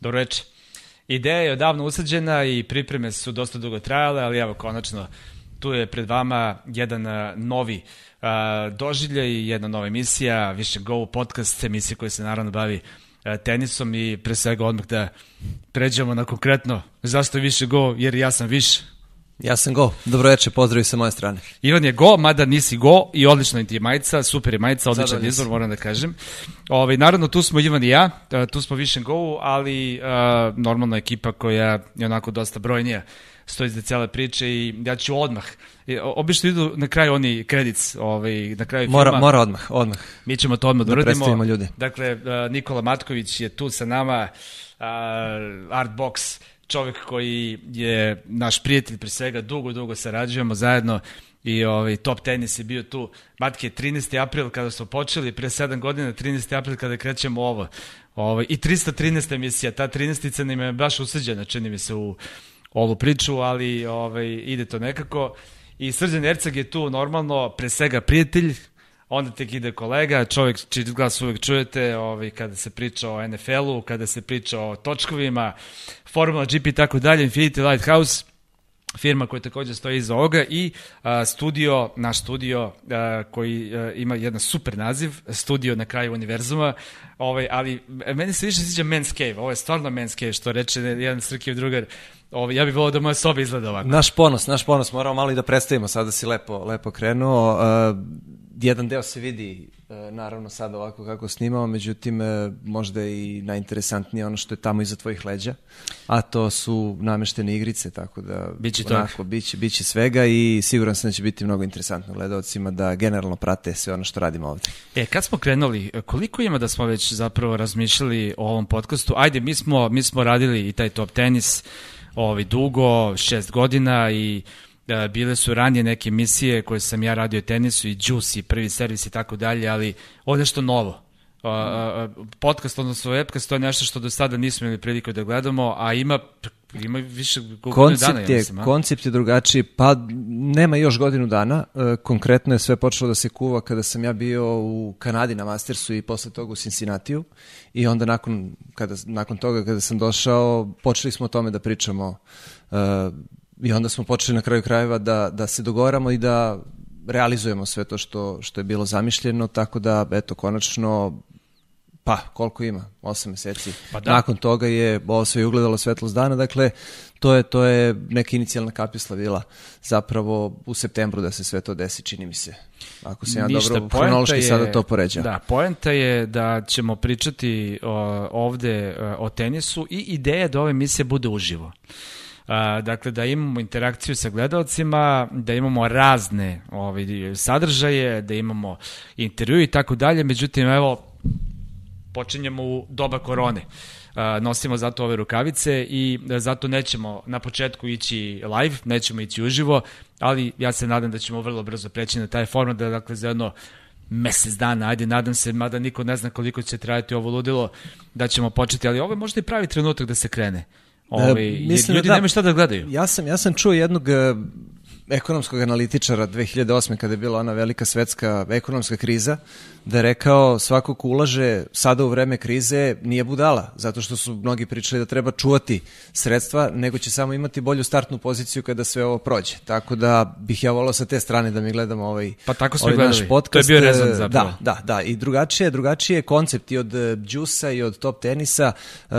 Dobro reče. Ideja je odavno usađena i pripreme su dosta dugo trajale, ali evo, konačno, tu je pred vama jedan novi uh, doživljaj jedna nova emisija, više Go podcast, emisija koja se naravno bavi tenisom i pre svega odmah da pređemo na konkretno zašto više Go, jer ja sam više. Ja sam Go. Dobro večer, pozdravi sa moje strane. Ivan je Go, mada nisi Go i odlično ti je majica, super je majica, odličan izbor, moram da kažem. Ove, ovaj, naravno, tu smo Ivan i ja, tu smo više Go, ali uh, normalna ekipa koja je onako dosta brojnija stoji za cele priče i ja ću odmah. Obično idu na kraju oni kredic, ovaj, na kraju mora, filma. Mora odmah, odmah. Mi ćemo to odmah da, da uradimo. ljude. Dakle, Nikola Matković je tu sa nama, uh, Artbox, čovjek koji je naš prijatelj pre svega, dugo, dugo sarađujemo zajedno i ovaj, top tenis je bio tu. Matke, 13. april kada smo počeli, pre 7 godina, 13. april kada krećemo ovo. Ovaj, I 313. emisija, ta 13. nam je baš usađena, čini mi se, u ovu priču, ali ovaj, ide to nekako. I Srđan Erceg je tu normalno, pre svega prijatelj, onda tek ide kolega, čovjek čiji glas uvek čujete ovaj, kada se priča o NFL-u, kada se priča o točkovima, Formula GP i tako dalje, Infinity Lighthouse, firma koja takođe stoji iza ovoga i a, studio, naš studio a, koji a, ima jedan super naziv, studio na kraju univerzuma, ovaj, ali meni se više sviđa Men's Cave, ovo je stvarno Men's Cave, što reče jedan Srkiv drugar, ovaj, ja bih volao da moja soba izgleda ovako. Naš ponos, naš ponos, moramo malo i da predstavimo, sada si lepo, lepo krenuo. Uh, jedan deo se vidi e, naravno sad ovako kako snimamo, međutim e, možda i najinteresantnije ono što je tamo iza tvojih leđa, a to su nameštene igrice, tako da biće onako, biće, biće svega i siguran sam da će biti mnogo interesantno gledalcima da generalno prate sve ono što radimo ovde. E, kad smo krenuli, koliko ima da smo već zapravo razmišljali o ovom podcastu? Ajde, mi smo, mi smo radili i taj top tenis ovaj, dugo, šest godina i bile su ranije neke emisije koje sam ja radio tenisu i Juice i prvi servis i tako dalje, ali ovde što novo. Uh, podcast, odnosno webcast, to je nešto što do sada nismo imali priliku da gledamo, a ima ima više koncept dana, ja mislim, je, Koncept je drugačiji, pa nema još godinu dana, e, konkretno je sve počelo da se kuva kada sam ja bio u Kanadi na Mastersu i posle toga u Cincinnatiju i onda nakon, kada, nakon toga kada sam došao, počeli smo o tome da pričamo uh, I onda smo počeli na kraju krajeva da, da se dogovaramo i da realizujemo sve to što, što je bilo zamišljeno, tako da, eto, konačno, pa, koliko ima? 8 meseci. Pa da. Nakon toga je ovo sve ugledalo svetlost dana, dakle, to je, to je neka inicijalna kapisla bila zapravo u septembru da se sve to desi, čini mi se. Ako se ja Ništa, dobro hronološki je, sada to poređam. Da, poenta je da ćemo pričati o, ovde o tenisu i ideja da ove emisije bude uživo. Dakle, da imamo interakciju sa gledalcima, da imamo razne ovaj, sadržaje, da imamo intervju i tako dalje, međutim, evo, počinjemo u doba korone. Nosimo zato ove rukavice i zato nećemo na početku ići live, nećemo ići uživo, ali ja se nadam da ćemo vrlo brzo preći na taj format, da dakle za jedno mesec dana, ajde, nadam se, mada niko ne zna koliko će trajati ovo ludilo, da ćemo početi, ali ovo je možda i pravi trenutak da se krene. Ove, ovaj, mislim ljudi da, nemaju šta da gledaju. Ja sam, ja sam čuo jednog uh, ekonomskog analitičara 2008. kada je bila ona velika svetska ekonomska kriza, da je rekao svako ko ulaže sada u vreme krize nije budala, zato što su mnogi pričali da treba čuvati sredstva, nego će samo imati bolju startnu poziciju kada sve ovo prođe. Tako da bih ja volao sa te strane da mi gledamo ovaj, pa tako ovaj naš podcast. To je bio rezon zapravo. Da, da, da. I drugačije, drugačije koncept i od džusa i od top tenisa. Uh,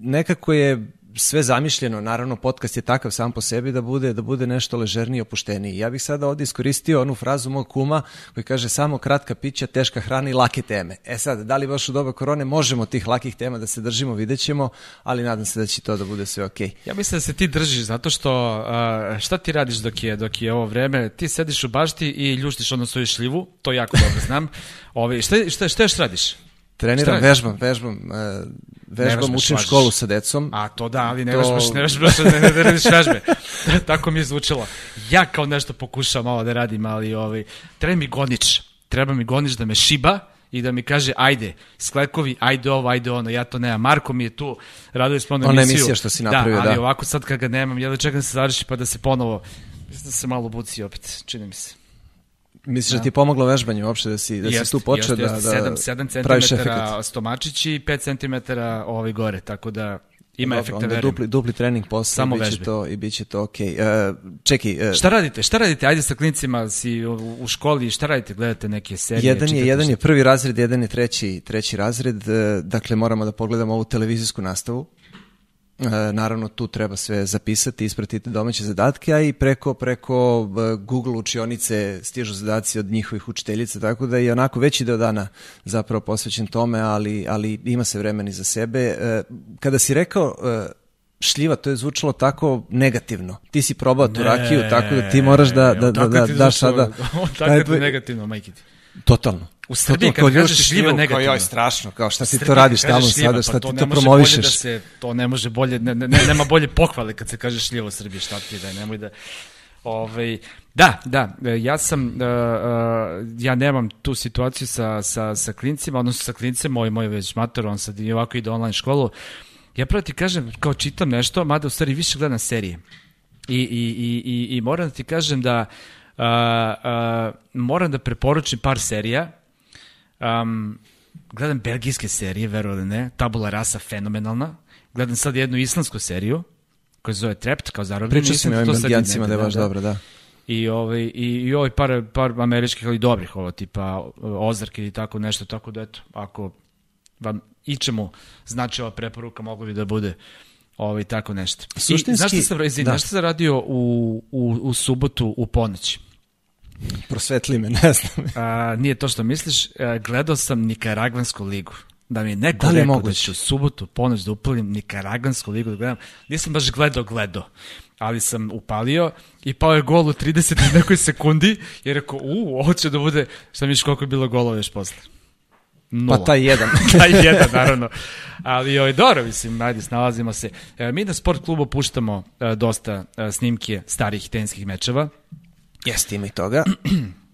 nekako je sve zamišljeno, naravno podcast je takav sam po sebi da bude da bude nešto ležerniji i opušteniji. Ja bih sada ovde iskoristio onu frazu mog kuma koji kaže samo kratka pića, teška hrana i lake teme. E sad, da li baš u doba korone možemo tih lakih tema da se držimo, vidjet ćemo, ali nadam se da će to da bude sve okej. Okay. Ja mislim da se ti držiš zato što šta ti radiš dok je, dok je ovo vreme? Ti sediš u bašti i ljuštiš ono svoju šljivu, to jako dobro znam. Ove, šta, šta, šta još radiš? Treniram, šta? vežbam, vežbam. Uh, vežbam, učim šlažiš. školu sa decom. A to da, ali ne to... vežbaš, ne vežbaš, ne, ne, ne radiš vežbe. Tako mi je zvučalo. Ja kao nešto pokušam malo da radim, ali ovaj, treba mi gonič. Treba mi gonič da me šiba i da mi kaže ajde, sklekovi, ajde ovo, ajde ono, ja to nemam. Marko mi je tu, radili smo ono emisiju. Ona emisija što si napravio, da. ali da. ovako sad kad ga nemam, ja da čekam da se završi pa da se ponovo, mislim da se malo buci opet, čini mi se. Misliš da ti je pomoglo vežbanje uopšte da si, da Jest, si tu počeo da, da 7, 7 praviš cm efekat? stomačići i 5 cm ovaj gore, tako da ima Dobro, efekta, onda verujem. dupli, dupli trening posle Samo i biće to, i bit će to okej. E, čekaj, e, Šta radite? Šta radite? Ajde sa klincima, si u, u školi, šta radite? Gledate neke serije? jedan je, jedan šta? je prvi razred, jedan je treći, treći razred, e, dakle moramo da pogledamo ovu televizijsku nastavu. E, naravno tu treba sve zapisati, ispratiti domaće zadatke, a i preko preko e, Google učionice stižu zadaci od njihovih učiteljica, tako da je onako veći deo dana zapravo posvećen tome, ali, ali ima se vremeni za sebe. E, kada si rekao šljiva, to je zvučalo tako negativno. Ti si probao tu rakiju, tako da ti moraš da, da, da, da daš sada... Tako je negativno, majke ti. Totalno. U Srbiji kad kažeš šljiva šljivu, kao, negativno. joj, strašno, kao šta ti Srbija to radiš tamo šljiva, sada, šta pa ti to to promovišeš. Da se, to ne može bolje, ne, ne, nema bolje pohvale kad se kaže šljiva u Srbiji, šta ti da je, nemoj da... Ovaj, da, da, e, ja sam, uh, uh, ja nemam tu situaciju sa, sa, sa klincima, odnosno sa klincem, moj, moj već mator, on sad i ovako ide online školu. Ja pravo ti kažem, kao čitam nešto, mada u stvari više gledam serije. I, i, i, i, i moram da ti kažem da uh, uh, moram da preporučim par serija. Um, gledam belgijske serije, vero ili ne, Tabula Rasa fenomenalna. Gledam sad jednu islamsku seriju koja se zove Trapped, kao zarobljeni. Pričao si mi o ovim belgijancima da je baš dobro, da. I, ovaj, i, i ovaj par, par američkih, ali dobrih, ovo tipa Ozark ili tako nešto, tako da eto, ako vam ičemu znači ova preporuka, mogu bi da bude ovaj, tako nešto. Suštinski- I, znaš šta sam, izvini, da. znaš šta sam radio u, u, u subotu u ponoć? Prosvetli me, ne znam. A, nije to što misliš, a, gledao sam Nikaragvansku ligu. Da mi je neko Da li je rekao da moguće? ću u subotu ponoć da upalim Nikaragvansku ligu da gledam. Nisam baš gledao, gledao. Ali sam upalio i pao je gol u 30 i nekoj sekundi i rekao, u, ovo će da bude, šta misliš koliko je bilo golova još posle? Nula. Pa taj jedan. taj jedan, naravno. Ali ovaj, dobro, mislim, ajde, snalazimo se. E, mi na sport klubu puštamo e, dosta e, snimke starih tenskih mečeva. Jeste, ima i toga.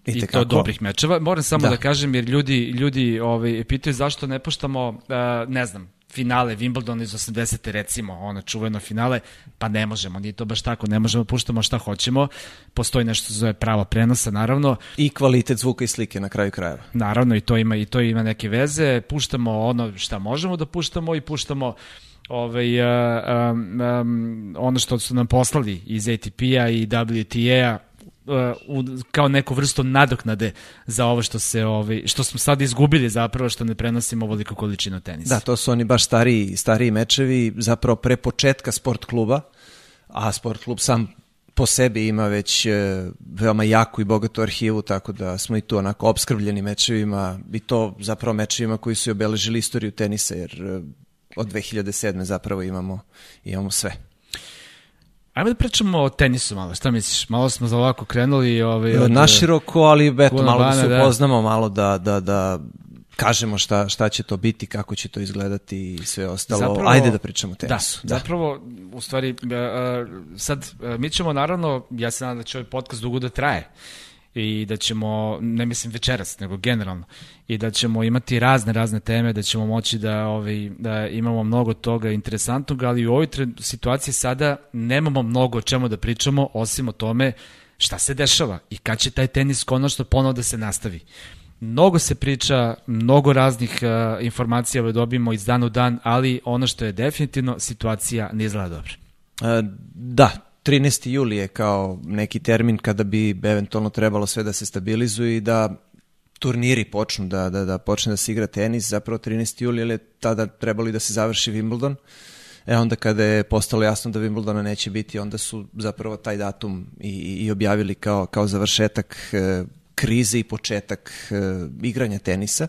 I, I to dobrih mečeva. Moram samo da, Da. kažem, jer ljudi, ljudi ovaj, pitaju zašto ne puštamo, uh, ne znam, finale Wimbledon iz 80. recimo, ono čuveno finale, pa ne možemo, nije to baš tako, ne možemo, puštamo šta hoćemo, postoji nešto zove pravo prenosa, naravno, I kvalitet zvuka i slike na kraju krajeva. naravno i to ima i to ima neke veze, puštamo ono šta možemo da puštamo i puštamo ovaj, um, um, ono što su nam poslali iz ATP-a i WTA-a u, kao neku vrstu nadoknade za ovo što se ovaj što smo sad izgubili zapravo što ne prenosimo ovoliku količinu tenisa. Da, to su oni baš stariji, stariji mečevi, zapravo pre početka sport kluba, a sport klub sam po sebi ima već e, veoma jaku i bogatu arhivu, tako da smo i tu onako obskrbljeni mečevima i to zapravo mečevima koji su obeležili istoriju tenisa, jer e, od 2007. zapravo imamo, imamo sve. Ajmo da pričamo o tenisu malo, šta misliš? Malo smo za ovako krenuli ovaj, od, Naširoko, ali eto, malo da se da. upoznamo, malo da, da, da kažemo šta, šta će to biti, kako će to izgledati i sve ostalo. Zapravo- Ajde da pričamo o tenisu. Da, zapravo, u stvari, sad, mi ćemo naravno, ja se nadam da će ovaj podcast dugo da traje i da ćemo, ne mislim večeras, nego generalno, i da ćemo imati razne, razne teme, da ćemo moći da, ovaj, da imamo mnogo toga interesantnog, ali u ovoj situaciji sada nemamo mnogo o čemu da pričamo, osim o tome šta se dešava i kad će taj tenis konačno ponovo da se nastavi. Mnogo se priča, mnogo raznih uh, informacija dobijemo iz dan u dan, ali ono što je definitivno, situacija ne izgleda dobro. E, Da, 13. juli je kao neki termin kada bi eventualno trebalo sve da se stabilizuje i da turniri počnu, da, da, da počne da se igra tenis, zapravo 13. juli, je tada trebalo i da se završi Wimbledon. E onda kada je postalo jasno da Wimbledona neće biti, onda su zapravo taj datum i, i objavili kao, kao završetak e, krize i početak e, igranja tenisa,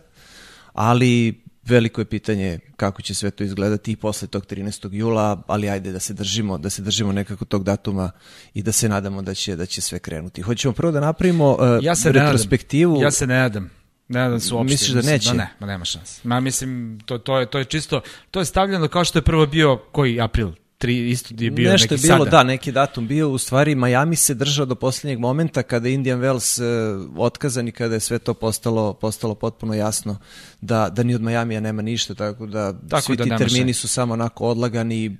ali veliko je pitanje kako će sve to izgledati i posle tog 13. jula, ali ajde da se držimo, da se držimo nekako tog datuma i da se nadamo da će da će sve krenuti. Hoćemo prvo da napravimo uh, Ja se ne retrospektivu. Ja se ne nadam. Ne nadam se uopšte. Misliš da Mislim, neće? Da ne, ma nema šanse. Ma mislim, to, to, je, to je čisto, to je stavljeno kao što je prvo bio, koji april? Tri, isto je bio Nešto neki je bilo, sada. da, neki datum bio. U stvari, Miami se držao do posljednjeg momenta kada je Indian Wells uh, otkazan i kada je sve to postalo, postalo potpuno jasno da, da ni od Majamija nema ništa, tako da Tako svi da ti termini šanse. su samo onako odlagani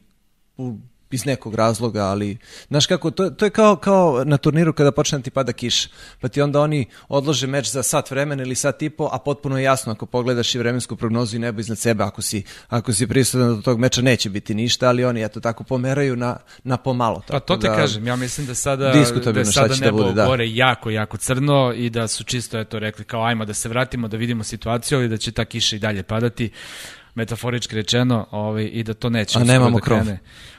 u iz nekog razloga, ali znaš kako, to, to je kao, kao na turniru kada počne da ti pada kiš, pa ti onda oni odlože meč za sat vremena ili sat i po, a potpuno je jasno ako pogledaš i vremensku prognozu i nebo iznad sebe, ako si, ako si prisutan do tog meča neće biti ništa, ali oni eto tako pomeraju na, na pomalo. Pa to te da, kažem, ja mislim da sada, da je sada da nebo bude, da. gore jako, jako crno i da su čisto eto rekli kao ajmo da se vratimo, da vidimo situaciju, ali da će ta kiša i dalje padati metaforički rečeno, ovaj, i da to neće A nemamo da krov. krene.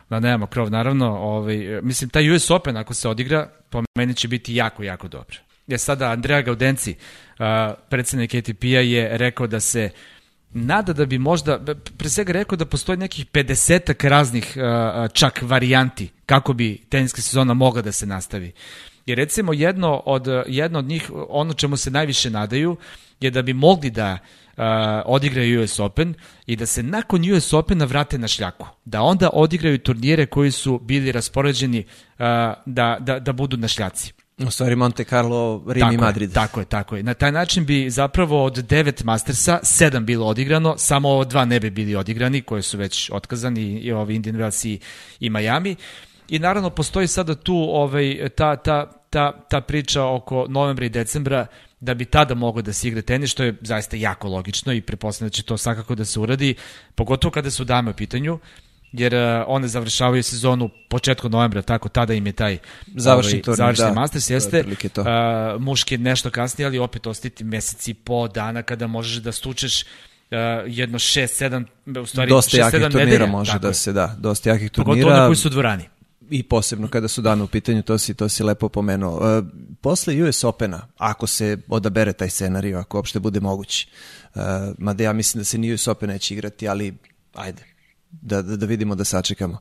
Da nemamo krov, naravno. Ovaj, mislim, taj US Open ako se odigra, po meni će biti jako, jako dobro. Je sada Andrea Gaudenci, uh, predsednik ATP-a, je rekao da se nada da bi možda, pre svega rekao da postoji nekih 50 raznih uh, čak varijanti kako bi teniska sezona mogla da se nastavi. Jer recimo jedno od, jedno od njih, ono čemu se najviše nadaju, je da bi mogli da uh, odigraju US Open i da se nakon US Opena vrate na šljaku. Da onda odigraju turnire koji su bili raspoređeni uh, da, da, da budu na šljaci. U stvari Monte Carlo, Rim Tako i je, Madrid. tako je, tako je. Na taj način bi zapravo od devet Mastersa sedam bilo odigrano, samo ovo dva ne bi bili odigrani, koje su već otkazani, i ovi Indian Wells i, i Miami. I naravno postoji sada tu ovaj, ta, ta, ta, ta priča oko novembra i decembra da bi tada moglo da se igra tenis, što je zaista jako logično i prepostavljam da će to svakako da se uradi, pogotovo kada su dame u pitanju, jer uh, one završavaju sezonu početkom novembra, tako tada im je taj Završni ovaj, turnir, završni da. Masters, jeste. to. Uh, muški nešto kasnije, ali opet ostiti mesec i po dana kada možeš da stučeš uh, jedno 6 7 u stvari dosta 6 jakih 7 turnira nedelja, može da je. se da, dosta jakih Pogotovo oni turnira koji su u dvorani. I posebno kada su dane u pitanju, to si, to si lepo pomenuo. E, posle US Opena, ako se odabere taj scenarij, ako uopšte bude mogući, e, mada ja mislim da se ni US Open neće igrati, ali ajde, da, da, da vidimo da sačekamo.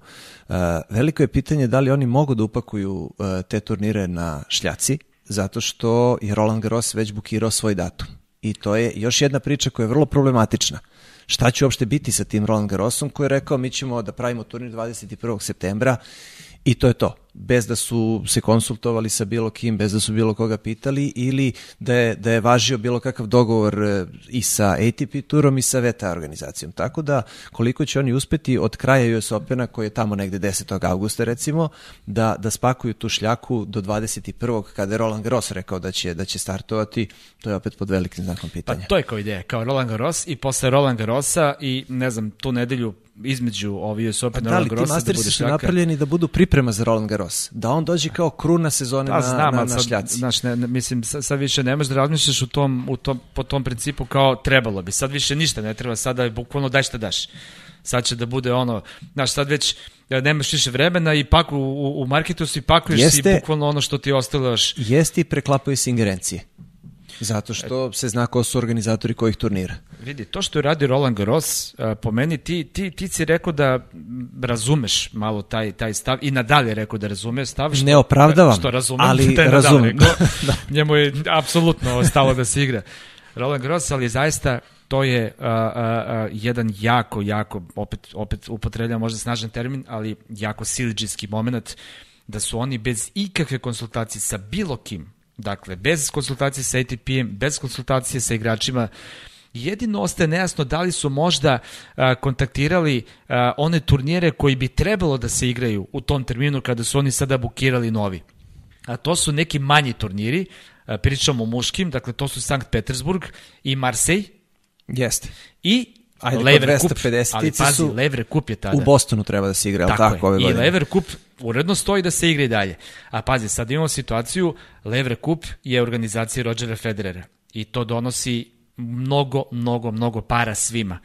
E, veliko je pitanje da li oni mogu da upakuju e, te turnire na šljaci, zato što je Roland Garros već bukirao svoj datum. I to je još jedna priča koja je vrlo problematična. Šta će uopšte biti sa tim Roland Garrosom koji je rekao mi ćemo da pravimo turnir 21. septembra i to je to. Bez da su se konsultovali sa bilo kim, bez da su bilo koga pitali ili da je, da je važio bilo kakav dogovor e, i sa ATP turom i sa VTA organizacijom. Tako da koliko će oni uspeti od kraja US Opena koji je tamo negde 10. augusta recimo da, da spakuju tu šljaku do 21. kada je Roland Garros rekao da će, da će startovati, to je opet pod velikim znakom Pa pitanja. to je kao ideja, kao Roland Garros i posle Roland Garrosa i ne znam, tu nedelju između ovi US Open i Da, Roland ti Garrosa da bude su šljaka. napravljeni da budu priprema za Roland Garros. Da on dođe kao kruna sezone Da, na, znam, na, na sad, šljaci. znaš, ne, ne, mislim, sad, sad više ne možeš da razmišljaš u tom, u tom, po tom principu kao trebalo bi. Sad više ništa ne treba, sada je bukvalno daj šta daš. Sad će da bude ono, znaš, sad već e, nemaš više vremena i paku, u, u marketu si pakuješ Jeste. si bukvalno ono što ti ostalo još. Jeste i preklapaju se ingerencije. Zato što se zna ko su organizatori kojih turnira. Vidi, to što je radio Roland Garros, po meni ti, ti, ti si rekao da razumeš malo taj, taj stav i nadalje rekao da razume stav. Što, Ne opravdavam, što razumem, ali da je Nadal razumem. rekao. Njemu je apsolutno stalo da se igra. Roland Garros, ali zaista to je a, a, a, jedan jako, jako, opet, opet upotrebljam možda snažan termin, ali jako siliđijski moment da su oni bez ikakve konsultacije sa bilo kim, dakle, bez konsultacije sa ATP-em, bez konsultacije sa igračima, Jedino ostaje nejasno da li su možda a, kontaktirali a, one turnire koji bi trebalo da se igraju u tom terminu kada su oni sada bukirali novi. A to su neki manji turniri, a, pričamo o muškim, dakle to su Sankt Petersburg i Marseille Jeste. i Ajde, Lever Cup, 250 ali pazi, su- Lever Cup je tada. U Bostonu treba da se igra, tako, Tako, tako ove je. I godine. Lever Cup uredno stoji da se igra i dalje. A pazi, sad imamo situaciju, Lever Cup je organizacija Rodgera Federera i to donosi mnogo, mnogo, mnogo para svima.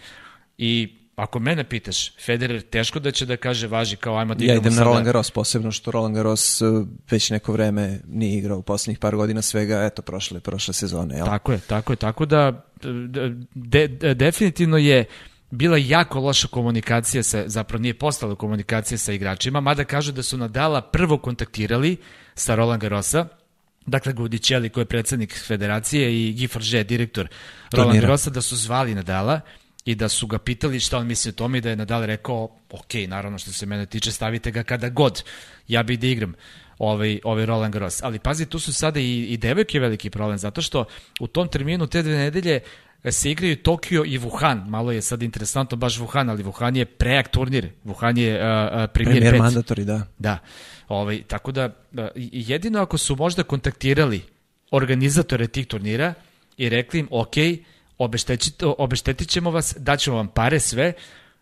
I ako mene pitaš, Federer teško da će da kaže važi kao ajmo da Ja idem na sada. Roland Garros, posebno što Roland Garros uh, već neko vreme nije igrao u poslednjih par godina svega, eto, prošle, prošle sezone, jel? Tako je, tako je, tako da de, de, definitivno je bila jako loša komunikacija sa, zapravo nije postala komunikacija sa igračima, mada kažu da su Nadala prvo kontaktirali sa Roland Garrosa, dakle Gudićeli koji je predsednik federacije i Guy Forget, direktor Roland. Garrosa, da su zvali Nadala i da su ga pitali šta on misli o tome i da je Nadal rekao, ok, naravno što se mene tiče, stavite ga kada god, ja bih da igram ovaj, ovaj Roland Garros. Ali pazi, tu su sada i, i devojke veliki problem, zato što u tom terminu te dve nedelje se igraju Tokio i Wuhan. Malo je sad interesantno baš Wuhan, ali Wuhan je prejak turnir. Wuhan je uh, premijer, premijer mandatori, da. Da. Ovaj, tako da, jedino ako su možda kontaktirali organizatore tih turnira i rekli im, ok, obeštetit ćemo vas, daćemo vam pare, sve,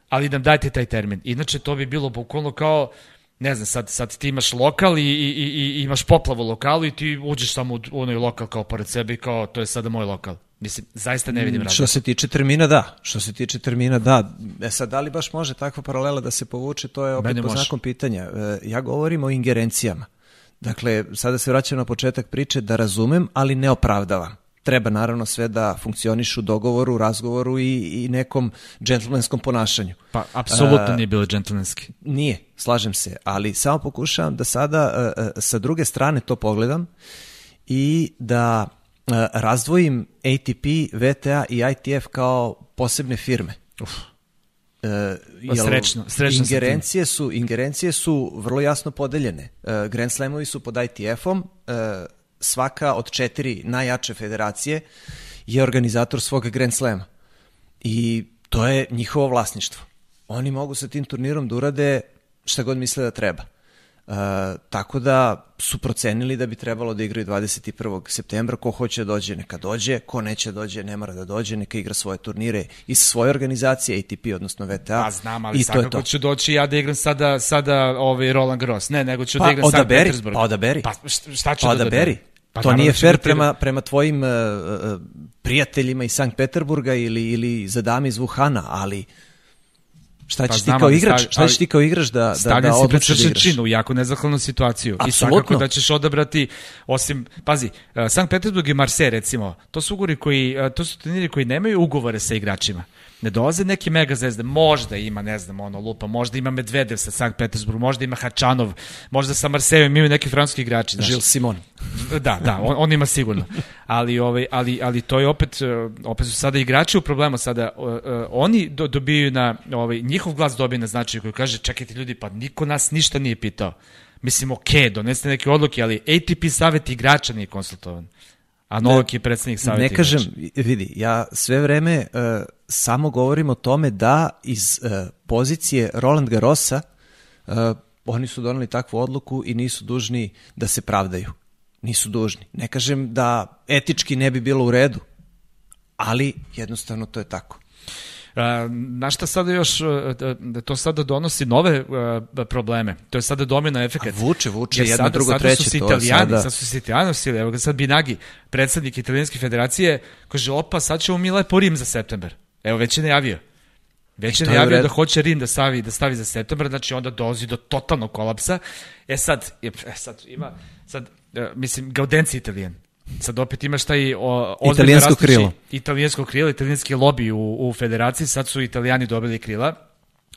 ali nam dajte taj termin. Inače, to bi bilo bukvalno kao, ne znam, sad, sad ti imaš lokal i, i, i, i imaš poplavu lokalu i ti uđeš samo u onoj lokal kao pored sebe i kao, to je sada moj lokal. Mislim, zaista ne vidim mm, razlog. Što se tiče termina, da. Što se tiče termina, da. E sad, da li baš može takva paralela da se povuče, to je opet po znakom pitanja. E, ja govorim o ingerencijama. Dakle, sada se vraćam na početak priče da razumem, ali ne opravdavam. Treba naravno sve da funkcioniš u dogovoru, razgovoru i, i nekom džentlmenskom ponašanju. Pa, apsolutno nije bilo džentlmenski. Nije, slažem se, ali samo pokušavam da sada uh, sa druge strane to pogledam i da uh, razdvojim ATP, VTA i ITF kao posebne firme. Uf. Uh, jel, srećno, srećno ingerencije su ingerencije su vrlo jasno podeljene. Uh, Grand Slamovi su pod ITF-om, uh, svaka od četiri najjače federacije je organizator svog Grand Slama. I to je njihovo vlasništvo. Oni mogu sa tim turnirom da urade šta god misle da treba. Uh, tako da su procenili da bi trebalo da igraju 21. septembra, ko hoće da dođe neka dođe, ko neće da dođe ne mora da dođe, neka igra svoje turnire iz svoje organizacije ATP, odnosno VTA. Pa znam, ali svakako ću doći ja da igram sada, sada ovaj Roland Garros, ne, nego ću da pa, da igram Sankt Petersburg. Pa odaberi, pa šta ću pa da odaberi. Pa to nije da fair prema, prema tvojim uh, uh, prijateljima iz Sankt Peterburga ili, ili za dame iz Wuhana, ali Šta ćeš pa ti kao igrač, šta ćeš ti kao igrač da da da odlučiš da igraš? činu jako nezahvalnu situaciju Absolutno. i svakako da ćeš odabrati osim pazi, uh, Sankt Petersburg i Marseille recimo, to su ugovori koji uh, to su turniri koji nemaju ugovore sa igračima ne dolaze neki mega zvezde, možda ima, ne znam, ono, lupa, možda ima Medvedev sa Sankt Petersburg, možda ima Hačanov, možda sa Marsejom imaju neki francuski igrači. Znaš. Žil Simon. Da, da, on, on ima sigurno. Ali, ovaj, ali, ali to je opet, e, opet su sada igrači u problemu, sada uh, uh, oni do, dobiju na, ovaj, njihov glas dobije na značaju koji kaže, čekajte ljudi, pa niko nas ništa nije pitao. Mislim, ok, doneste neke odluke, ali ATP savjet igrača nije konsultovan. A Novak je predsednik savjeta. Ne kažem, vidi, ja sve vreme uh, samo govorim o tome da iz uh, pozicije Roland Garrosa uh, oni su donali takvu odluku i nisu dužni da se pravdaju. Nisu dužni. Ne kažem da etički ne bi bilo u redu, ali jednostavno to je tako. Na šta sada još, da to sada donosi nove probleme, to je sada domina efekt. A vuče, vuče, jedno, sada, drugo, sada treće. Su to italijani, sada... sad su se italijani sili, evo ga sad Binagi, predsednik italijanske federacije, kaže, opa, sad ćemo mi lepo Rim za september. Evo, već je najavio. Već je najavio da hoće Rim da stavi, da stavi za septembar, znači onda dolazi do totalnog kolapsa. E sad, e sad ima, sad, e, mislim, Gaudenci italijan. Sad opet imaš taj o, italijansko krilo. Italijansko krilo, italijanski lobby u, u federaciji, sad su italijani dobili krila.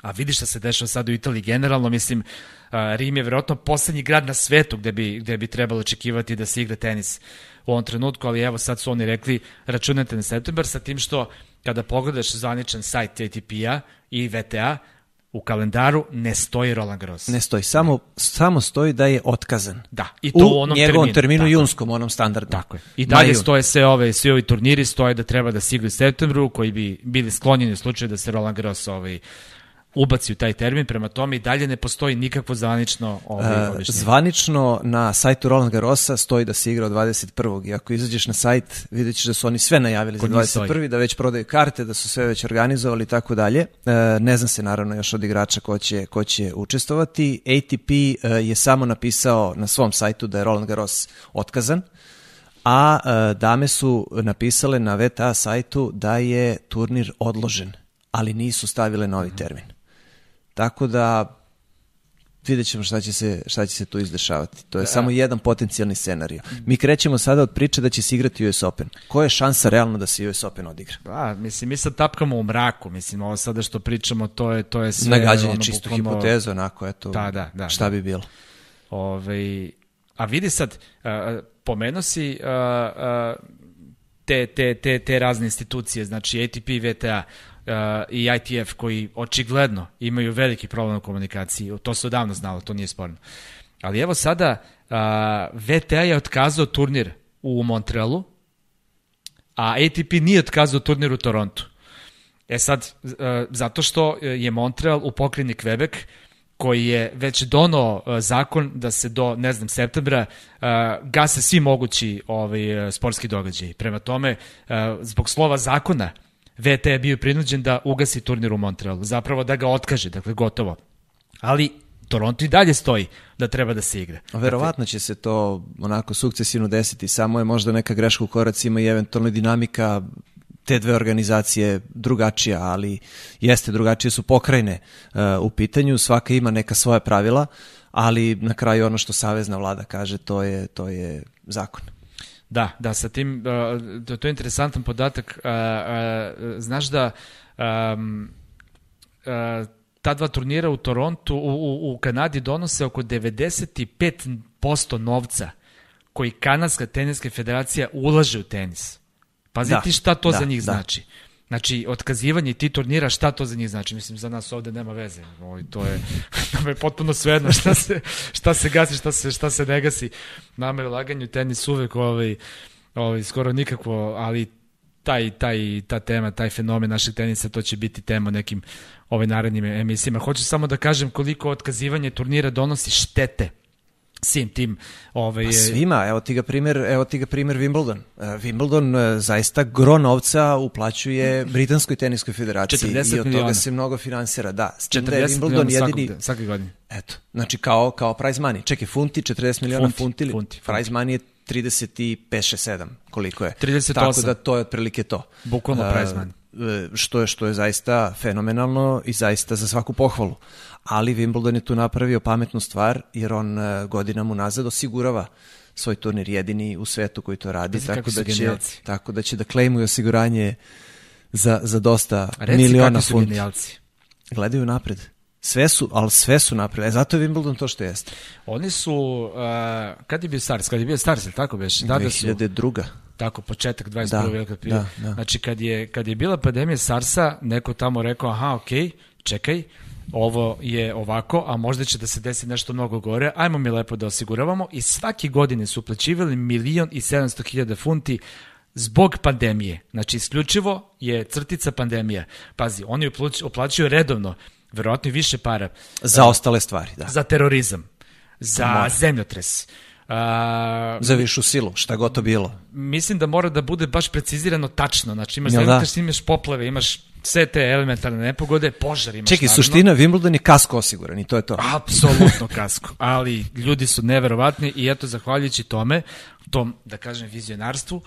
A vidiš šta se dešava sad u Italiji generalno, mislim, Rim je verovatno poslednji grad na svetu gde bi, gde bi trebalo očekivati da se igra tenis u ovom trenutku, ali evo sad su oni rekli računate na septembar sa tim što kada pogledaš zvaničan sajt ATP-a i VTA, u kalendaru ne stoji Roland Garros. Ne stoji, samo, ne. samo stoji da je otkazan. Da, i to u, u onom njegovom terminu, terminu junskom, onom standardnom. Tako je. I dalje stoje sve ove, svi ovi turniri, stoje da treba da sigli u septembru, koji bi bili sklonjeni u slučaju da se Roland Garros ovaj, ubaci u taj termin, prema tome i dalje ne postoji nikakvo zvanično ovaj, uh, Zvanično na sajtu Roland Garrosa stoji da se igra od 21. I ako izađeš na sajt, vidjet ćeš da su oni sve najavili Kod za 21. da već prodaju karte, da su sve već organizovali i tako dalje. Uh, ne znam se naravno još od igrača ko će, ko će učestovati. ATP uh, je samo napisao na svom sajtu da je Roland Garros otkazan, a dame su napisale na VTA sajtu da je turnir odložen, ali nisu stavile novi termin. Tako da vidjet ćemo šta će, se, šta će se tu izdešavati. To je da. samo jedan potencijalni scenarij. Mi krećemo sada od priče da će se igrati US Open. Koja je šansa realno da se US Open odigra? Pa, mislim, mi sad tapkamo u mraku. Mislim, ovo sada što pričamo, to je, to je sve... Nagađanje, ono, čisto bukvalno... hipotezu, onako, eto, da, da, da, šta da. bi bilo. Ove, a vidi sad, uh, pomeno si uh, uh, te, te, te, te razne institucije, znači ATP, VTA, uh, i ITF koji očigledno imaju veliki problem u komunikaciji, to se odavno znalo, to nije sporno. Ali evo sada uh, VTA je otkazao turnir u Montrealu a ATP nije otkazao turnir u Torontu. E sad, e, zato što je Montreal u pokrini Quebec, koji je već dono e, zakon da se do, ne znam, septembra e, gase svi mogući ovaj, sportski događaji. Prema tome, zbog slova zakona, VT je bio prinuđen da ugasi turnir u Montrealu, zapravo da ga otkaže, dakle gotovo. Ali Toronto i dalje stoji da treba da se igra. Verovatno će se to onako sukcesivno desiti, samo je možda neka greška u koracima i eventualno dinamika te dve organizacije drugačija, ali jeste drugačije su pokrajne uh, u pitanju, svaka ima neka svoja pravila, ali na kraju ono što savezna vlada kaže, to je to je zakon. Da, da, sa tim, uh, to je interesantan podatak. Uh, uh, znaš da um, ta dva turnira u Torontu, u, u, u Kanadi donose oko 95% novca koji Kanadska teniska federacija ulaže u tenis. Pazi da, ti šta to da, za njih da. znači. Znači, otkazivanje ti turnira, šta to za njih znači? Mislim, za nas ovde nema veze. Ovo, to je, nama je potpuno svejedno šta se, šta se gasi, šta se, šta se ne gasi. Nama je laganju tenis uvek ovaj, ovaj, skoro nikakvo, ali taj, taj, ta tema, taj fenomen našeg tenisa, to će biti tema nekim ovaj narednim emisijama. Hoću samo da kažem koliko otkazivanje turnira donosi štete svim tim ovaj pa svima evo ti ga primer evo ti ga primer Wimbledon. Uh, Wimbledon uh, zaista gro novca uplaćuje britanskoj teniskoj federaciji i od miliona. toga se mnogo finansira. Da s tim da je Wimbledon jedini svake godine eto znači kao kao prize money. Čekaj funti 40 miliona funti, funti, funti, funti. prize money je 35 7 koliko je. 38 tako da to je otprilike to. Bukvalno prize money što je što je zaista fenomenalno i zaista za svaku pohvalu ali Wimbledon je tu napravio pametnu stvar, jer on e, godinama unazad osigurava svoj turnir jedini u svetu koji to radi, Reci tako da, će, tako da će da klejmuju osiguranje za, za dosta Reci miliona funti. Genijalci. Gledaju napred. Sve su, ali sve su napravili. E, zato je Wimbledon to što jeste. Oni su, uh, kad je bio Stars? Kad je bio Stars, ili tako beš? Da, 2002. Su, tako, početak 21. Da, veka. Da, da. Znači, kad je, kad je bila pandemija Sarsa, neko tamo rekao, aha, okej, okay, čekaj, ovo je ovako, a možda će da se desi nešto mnogo gore, ajmo mi lepo da osiguravamo i svake godine su uplaćivali milion i 700 hiljada funti zbog pandemije. Znači, isključivo je crtica pandemija. Pazi, oni uplaćuju redovno, verovatno i više para. Za ostale stvari, da. Za terorizam, za zemljotres, A, za višu silu, šta god to bilo. Mislim da mora da bude baš precizirano tačno. Znači imaš ja, da. imaš poplave, imaš sve te elementarne nepogode, požar imaš Čekaj, naravno. suština Wimbledon je kasko osiguran i to je to. Apsolutno kasko, ali ljudi su neverovatni i eto, zahvaljujući tome, tom, da kažem, vizionarstvu, uh,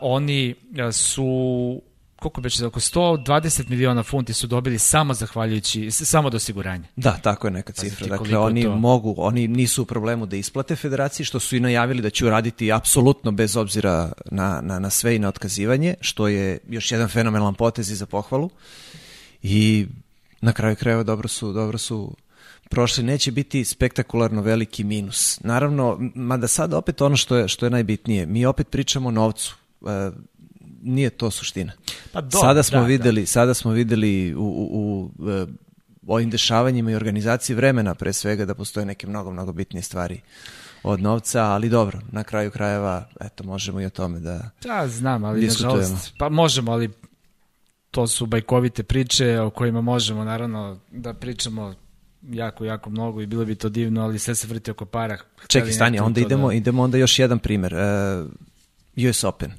oni su koliko beće, oko 120 miliona funti su dobili samo zahvaljujući, samo do osiguranja. Da, tako je neka cifra. Dakle, oni to... mogu, oni nisu u problemu da isplate federaciji, što su i najavili da će uraditi apsolutno bez obzira na, na, na sve i na otkazivanje, što je još jedan fenomenalan potez i za pohvalu. I na kraju krajeva dobro su, dobro su prošli, neće biti spektakularno veliki minus. Naravno, mada sad opet ono što je, što je najbitnije, mi opet pričamo o novcu. E, nije to suština. Pa do, sada smo da, da. videli, da. sada smo videli u, u, u e, ovim dešavanjima i organizaciji vremena pre svega da postoje neke mnogo, mnogo bitnije stvari od novca, ali dobro, na kraju krajeva, eto, možemo i o tome da Da, znam, ali nažalost, pa možemo, ali to su bajkovite priče o kojima možemo, naravno, da pričamo jako, jako mnogo i bilo bi to divno, ali sve se vrti oko para. Čekaj, stani, onda idemo, da... idemo onda još jedan primer. Uh, US Open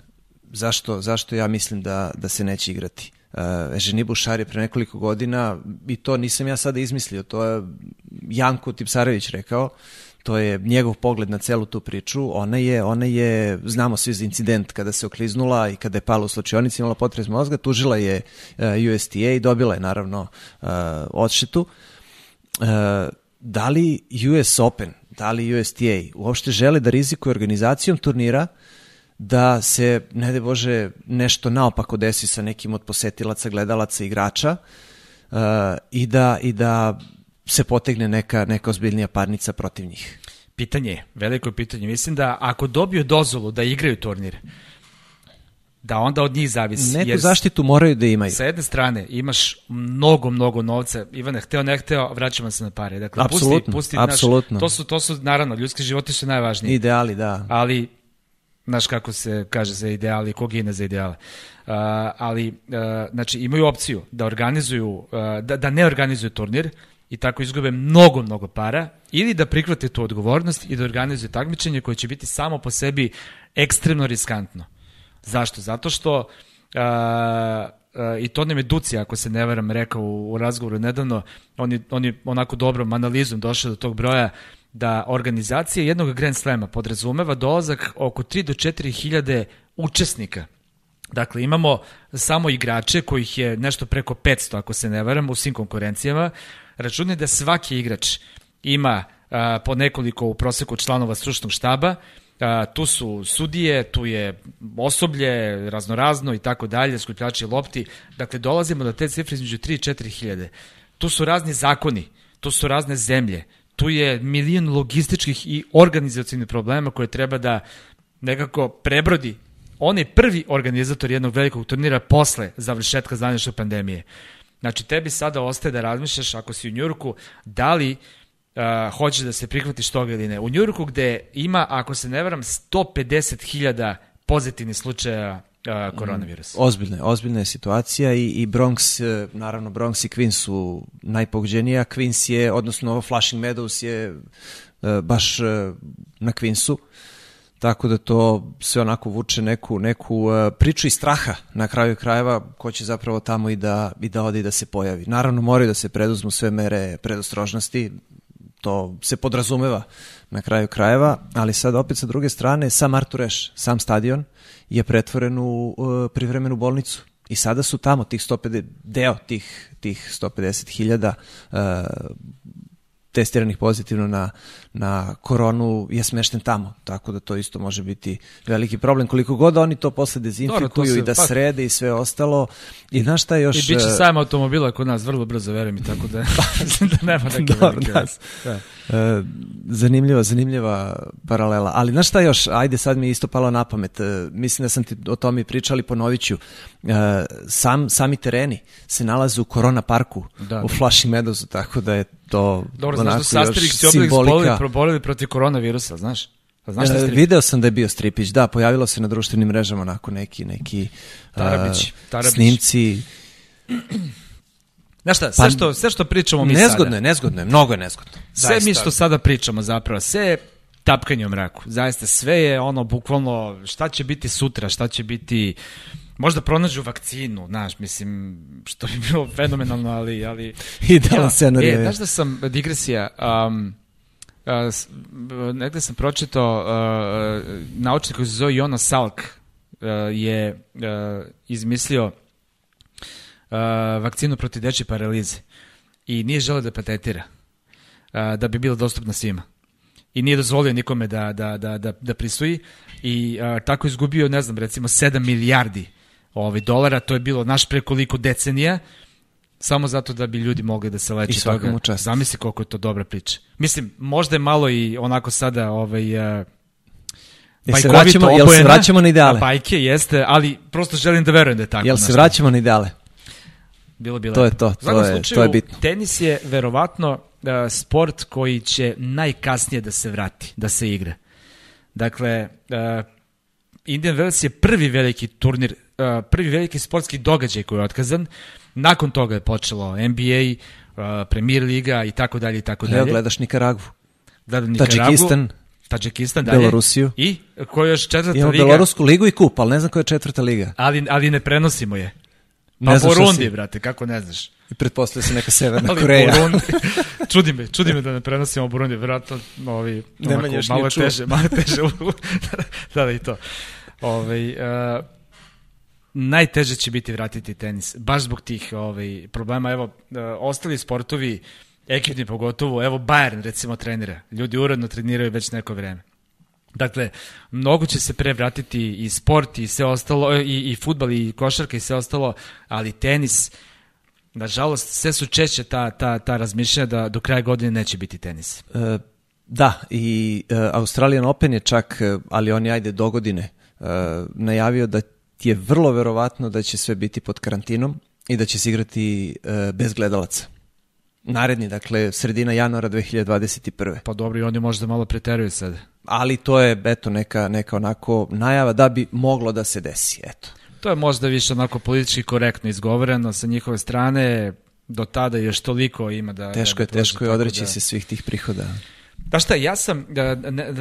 zašto, zašto ja mislim da, da se neće igrati. Uh, Eženi Bušar je pre nekoliko godina, i to nisam ja sada izmislio, to je Janko Tipsarević rekao, to je njegov pogled na celu tu priču. Ona je, ona je znamo svi za incident kada se okliznula i kada je pala u slučionici, imala potres mozga, tužila je uh, USTA i dobila je naravno uh, odštetu. Uh, da li US Open, da li USTA uopšte žele da rizikuje organizacijom turnira uh, da se, ne de Bože, nešto naopako desi sa nekim od posetilaca, gledalaca, igrača uh, i, da, i da se potegne neka, neka ozbiljnija parnica protiv njih. Pitanje, veliko pitanje. Mislim da ako dobiju dozvolu da igraju turnir, da onda od njih zavisi. Neku jer zaštitu moraju da imaju. Sa jedne strane imaš mnogo, mnogo novca. Ivane, hteo, ne hteo, vraćamo se na pare. Dakle, apsolutno, pusti, pusti, apsolutno. Naš, to, su, to su, naravno, ljudski životi su najvažniji. Ideali, da. Ali Znaš kako se kaže za ideali, ko gine za ideale. Uh, ali, uh, znači, imaju opciju da organizuju, uh, da, da ne organizuju turnir i tako izgube mnogo, mnogo para, ili da prihvate tu odgovornost i da organizuju takmičenje koje će biti samo po sebi ekstremno riskantno. Zašto? Zato što uh, uh, i to nam je Duci, ako se ne varam, rekao u, u razgovoru nedavno, on je, on je onako dobrom analizom došao do tog broja, da organizacija jednog Grand Slema podrazumeva dolazak oko 3 do 4 hiljade učesnika. Dakle, imamo samo igrače kojih je nešto preko 500, ako se ne varam, u svim konkurencijama. Računaj da svaki igrač ima a, po nekoliko u proseku članova stručnog štaba, a, tu su sudije, tu je osoblje, raznorazno i tako dalje, skupljači lopti. Dakle, dolazimo do te cifre između 3 i 4 hiljade. Tu su razni zakoni, tu su razne zemlje, tu je milion logističkih i organizacijnih problema koje treba da nekako prebrodi on je prvi organizator jednog velikog turnira posle završetka zvanične pandemije. Znači, tebi sada ostaje da razmišljaš, ako si u Njurku, da li uh, hoćeš da se prihvatiš toga ili ne. U Njurku gde ima, ako se ne varam, 150.000 pozitivnih slučaja uh, koronavirusa. Ozbiljna, ozbiljna je situacija i, i Bronx, e, naravno Bronx i Queens su najpogođeniji, a Queens je, odnosno Flushing Meadows je uh, baš uh, na Queensu. Tako da to sve onako vuče neku, neku priču i straha na kraju krajeva ko će zapravo tamo i da, i da ode i da se pojavi. Naravno moraju da se preduzmu sve mere predostrožnosti, to se podrazumeva na kraju krajeva, ali sad opet sa druge strane sam Artur Eš, sam stadion je pretvoren u uh, privremenu bolnicu. I sada su tamo tih 150 deo tih tih 150.000 uh, testiranih pozitivno na, na koronu je smešten tamo, tako da to isto može biti veliki problem. Koliko god oni to posle dezinfikuju Dobro, to se, i da pa... srede i sve ostalo. I znaš šta još... I bit će sajam automobila kod nas vrlo brzo, verujem i tako da, da nema neke Dobro, velike da. E, zanimljiva, zanimljiva paralela. Ali znaš šta još, ajde sad mi je isto palo na pamet, e, mislim da sam ti o tome pričali, ponovit ću. E, sam, sami tereni se nalaze u Korona parku, da, u da. Flushing Meadowsu, tako da je to Dobro, znaš da su Asterix i Obelix probolili protiv koronavirusa, znaš? Pa znaš šta je Video sam da je bio stripić, da, pojavilo se na društvenim mrežama onako neki, neki Tarabić, uh, Tarabić. snimci. Znaš šta, sve, pa, što, sve što pričamo mi nezgodno sada... Nezgodno je, nezgodno je, mnogo je nezgodno. Sve Zaista. mi što sada pričamo zapravo, sve je tapkanje u mraku. Zaista, sve je ono, bukvalno, šta će biti sutra, šta će biti... Možda pronađu vakcinu, znaš, mislim, što bi bilo fenomenalno, ali... ali Idealan scenarij. E, znaš da sam, digresija, um, uh, negde sam pročitao, uh, naučnik koji se zove Jonas Salk uh, je uh, izmislio vakcinu protiv dečje paralize i nije želeo da patentira uh, da bi bila dostupna svima i nije dozvolio nikome da, da, da, da, da prisuji i uh, tako izgubio, ne znam, recimo 7 milijardi ovaj, dolara, to je bilo naš prekoliko decenija, samo zato da bi ljudi mogli da se leče toga. Čast. Zamisli koliko je to dobra priča. Mislim, možda je malo i onako sada ovaj, uh, Jel se, vraćamo, jel se vraćamo na ideale? Bajke, jeste, ali prosto želim da verujem da je tako. Jel se vraćamo na ideale? Bilo bi To je to, to je, slučaju, to je bitno. Tenis je verovatno uh, sport koji će najkasnije da se vrati, da se igra. Dakle, uh, Indian Wells je prvi veliki turnir, uh, prvi veliki sportski događaj koji je otkazan. Nakon toga je počelo NBA, uh, Premier Liga i tako dalje i tako dalje. Evo gledaš Nikaragvu. Gledam Nikaragvu. Tadžikistan. Tadžikistan dalje. Belorusiju. I koja je još četvrta Imamo liga. Imamo Belorusku ligu i kup, ali ne znam koja je četvrta liga. Ali, ali ne prenosimo je. Pa ne Burundi, brate, kako ne znaš. I pretpostavlja se neka Severna Koreja. Burundi, čudi me, čudi me da ne prenosimo Burundi, vjerojatno ovi, onako, malo teže, malo teže, da, da, i to. Ovaj, uh, najteže će biti vratiti tenis, baš zbog tih ovaj, problema. Evo, uh, ostali sportovi, ekipni pogotovo, evo Bayern recimo trenira. Ljudi uredno treniraju već neko vreme. Dakle, mnogo će se pre vratiti i sport i sve ostalo, i, i futbal i košarka i sve ostalo, ali tenis, nažalost, sve su češće ta, ta, ta razmišljanja da do kraja godine neće biti tenis. E, da, i e, Australian Open je čak, e, ali on je ajde do godine, e, najavio da je vrlo verovatno da će sve biti pod karantinom i da će se igrati e, bez gledalaca. Naredni, dakle, sredina januara 2021. Pa dobro, i oni možda malo preteruju sad. Ali to je, eto, neka, neka onako najava da bi moglo da se desi, eto. To je možda više onako politički korektno izgovoreno sa njihove strane, do tada još toliko ima da... Teško da je, teško je odreći da- se svih tih prihoda. Da šta, ja sam, e, ne,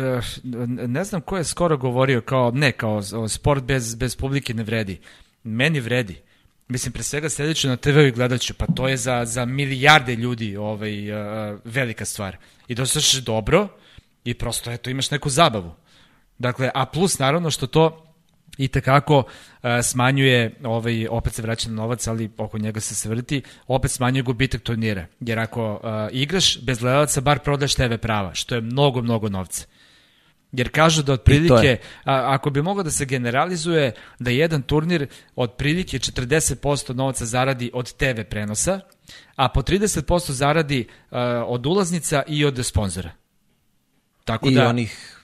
ne, ne znam ko je skoro govorio kao, ne, kao sport bez, bez publike ne vredi. Meni vredi. Mislim, pre svega sledeću na TV i gledat ću, pa to je za, za milijarde ljudi ovaj, uh, velika stvar. I da se dobro i prosto, eto, imaš neku zabavu. Dakle, a plus naravno što to i tekako uh, smanjuje, ovaj, opet se vraća na novac, ali oko njega se se vrti, opet smanjuje gubitak turnira. Jer ako uh, igraš bez gledalaca, bar prodaš TV prava, što je mnogo, mnogo novca. Jer kažu da otprilike, a, ako bi moglo da se generalizuje, da jedan turnir otprilike 40% novca zaradi od TV prenosa, a po 30% zaradi uh, od ulaznica i od sponzora. Tako I da, onih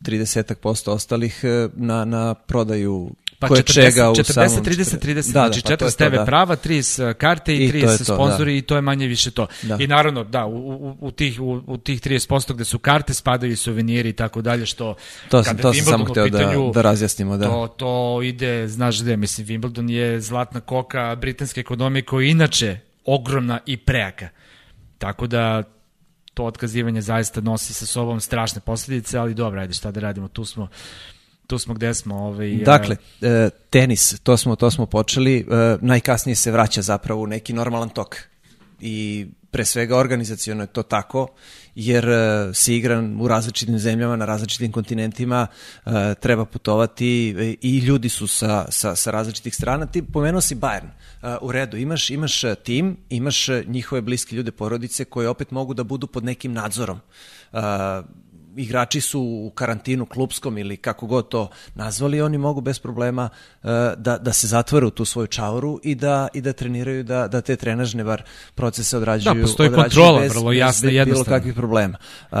30% ostalih e, na, na prodaju Pa koje 40, čega u 40, samom... 30, 30, da, znači da, pa to je 40 to, TV da. prava, 30 karte i, I to je 30 to, sponzori i to je manje više to. Da. I naravno, da, u, u, u, tih, u, u tih 30% gde su karte spadaju i suveniri i tako dalje, što To sam, to sam samo hteo da, pitanju, da razjasnimo. Da. To, to ide, znaš gde, mislim, Wimbledon je zlatna koka britanske ekonomije koja je inače ogromna i prejaka. Tako da to otkazivanje zaista nosi sa sobom strašne posljedice, ali dobro, ajde šta da radimo, tu smo tu smo gde smo. Ovaj, Dakle, e, tenis, to smo, to smo počeli, e, najkasnije se vraća zapravo u neki normalan tok. I pre svega organizacijono je to tako, jer e, se igra u različitim zemljama, na različitim kontinentima, e, treba putovati e, i ljudi su sa, sa, sa različitih strana. Ti pomenuo si Bayern, u redu, imaš, imaš tim, imaš njihove bliske ljude, porodice, koje opet mogu da budu pod nekim nadzorom. E, igrači su u karantinu klubskom ili kako god to nazvali, oni mogu bez problema uh, da, da se zatvore u tu svoju čauru i da, i da treniraju, da, da te trenažne bar procese odrađuju, Da, postoji odrađuju kontrola, bez, vrlo bez jasna i bilo kakvih problema. Uh,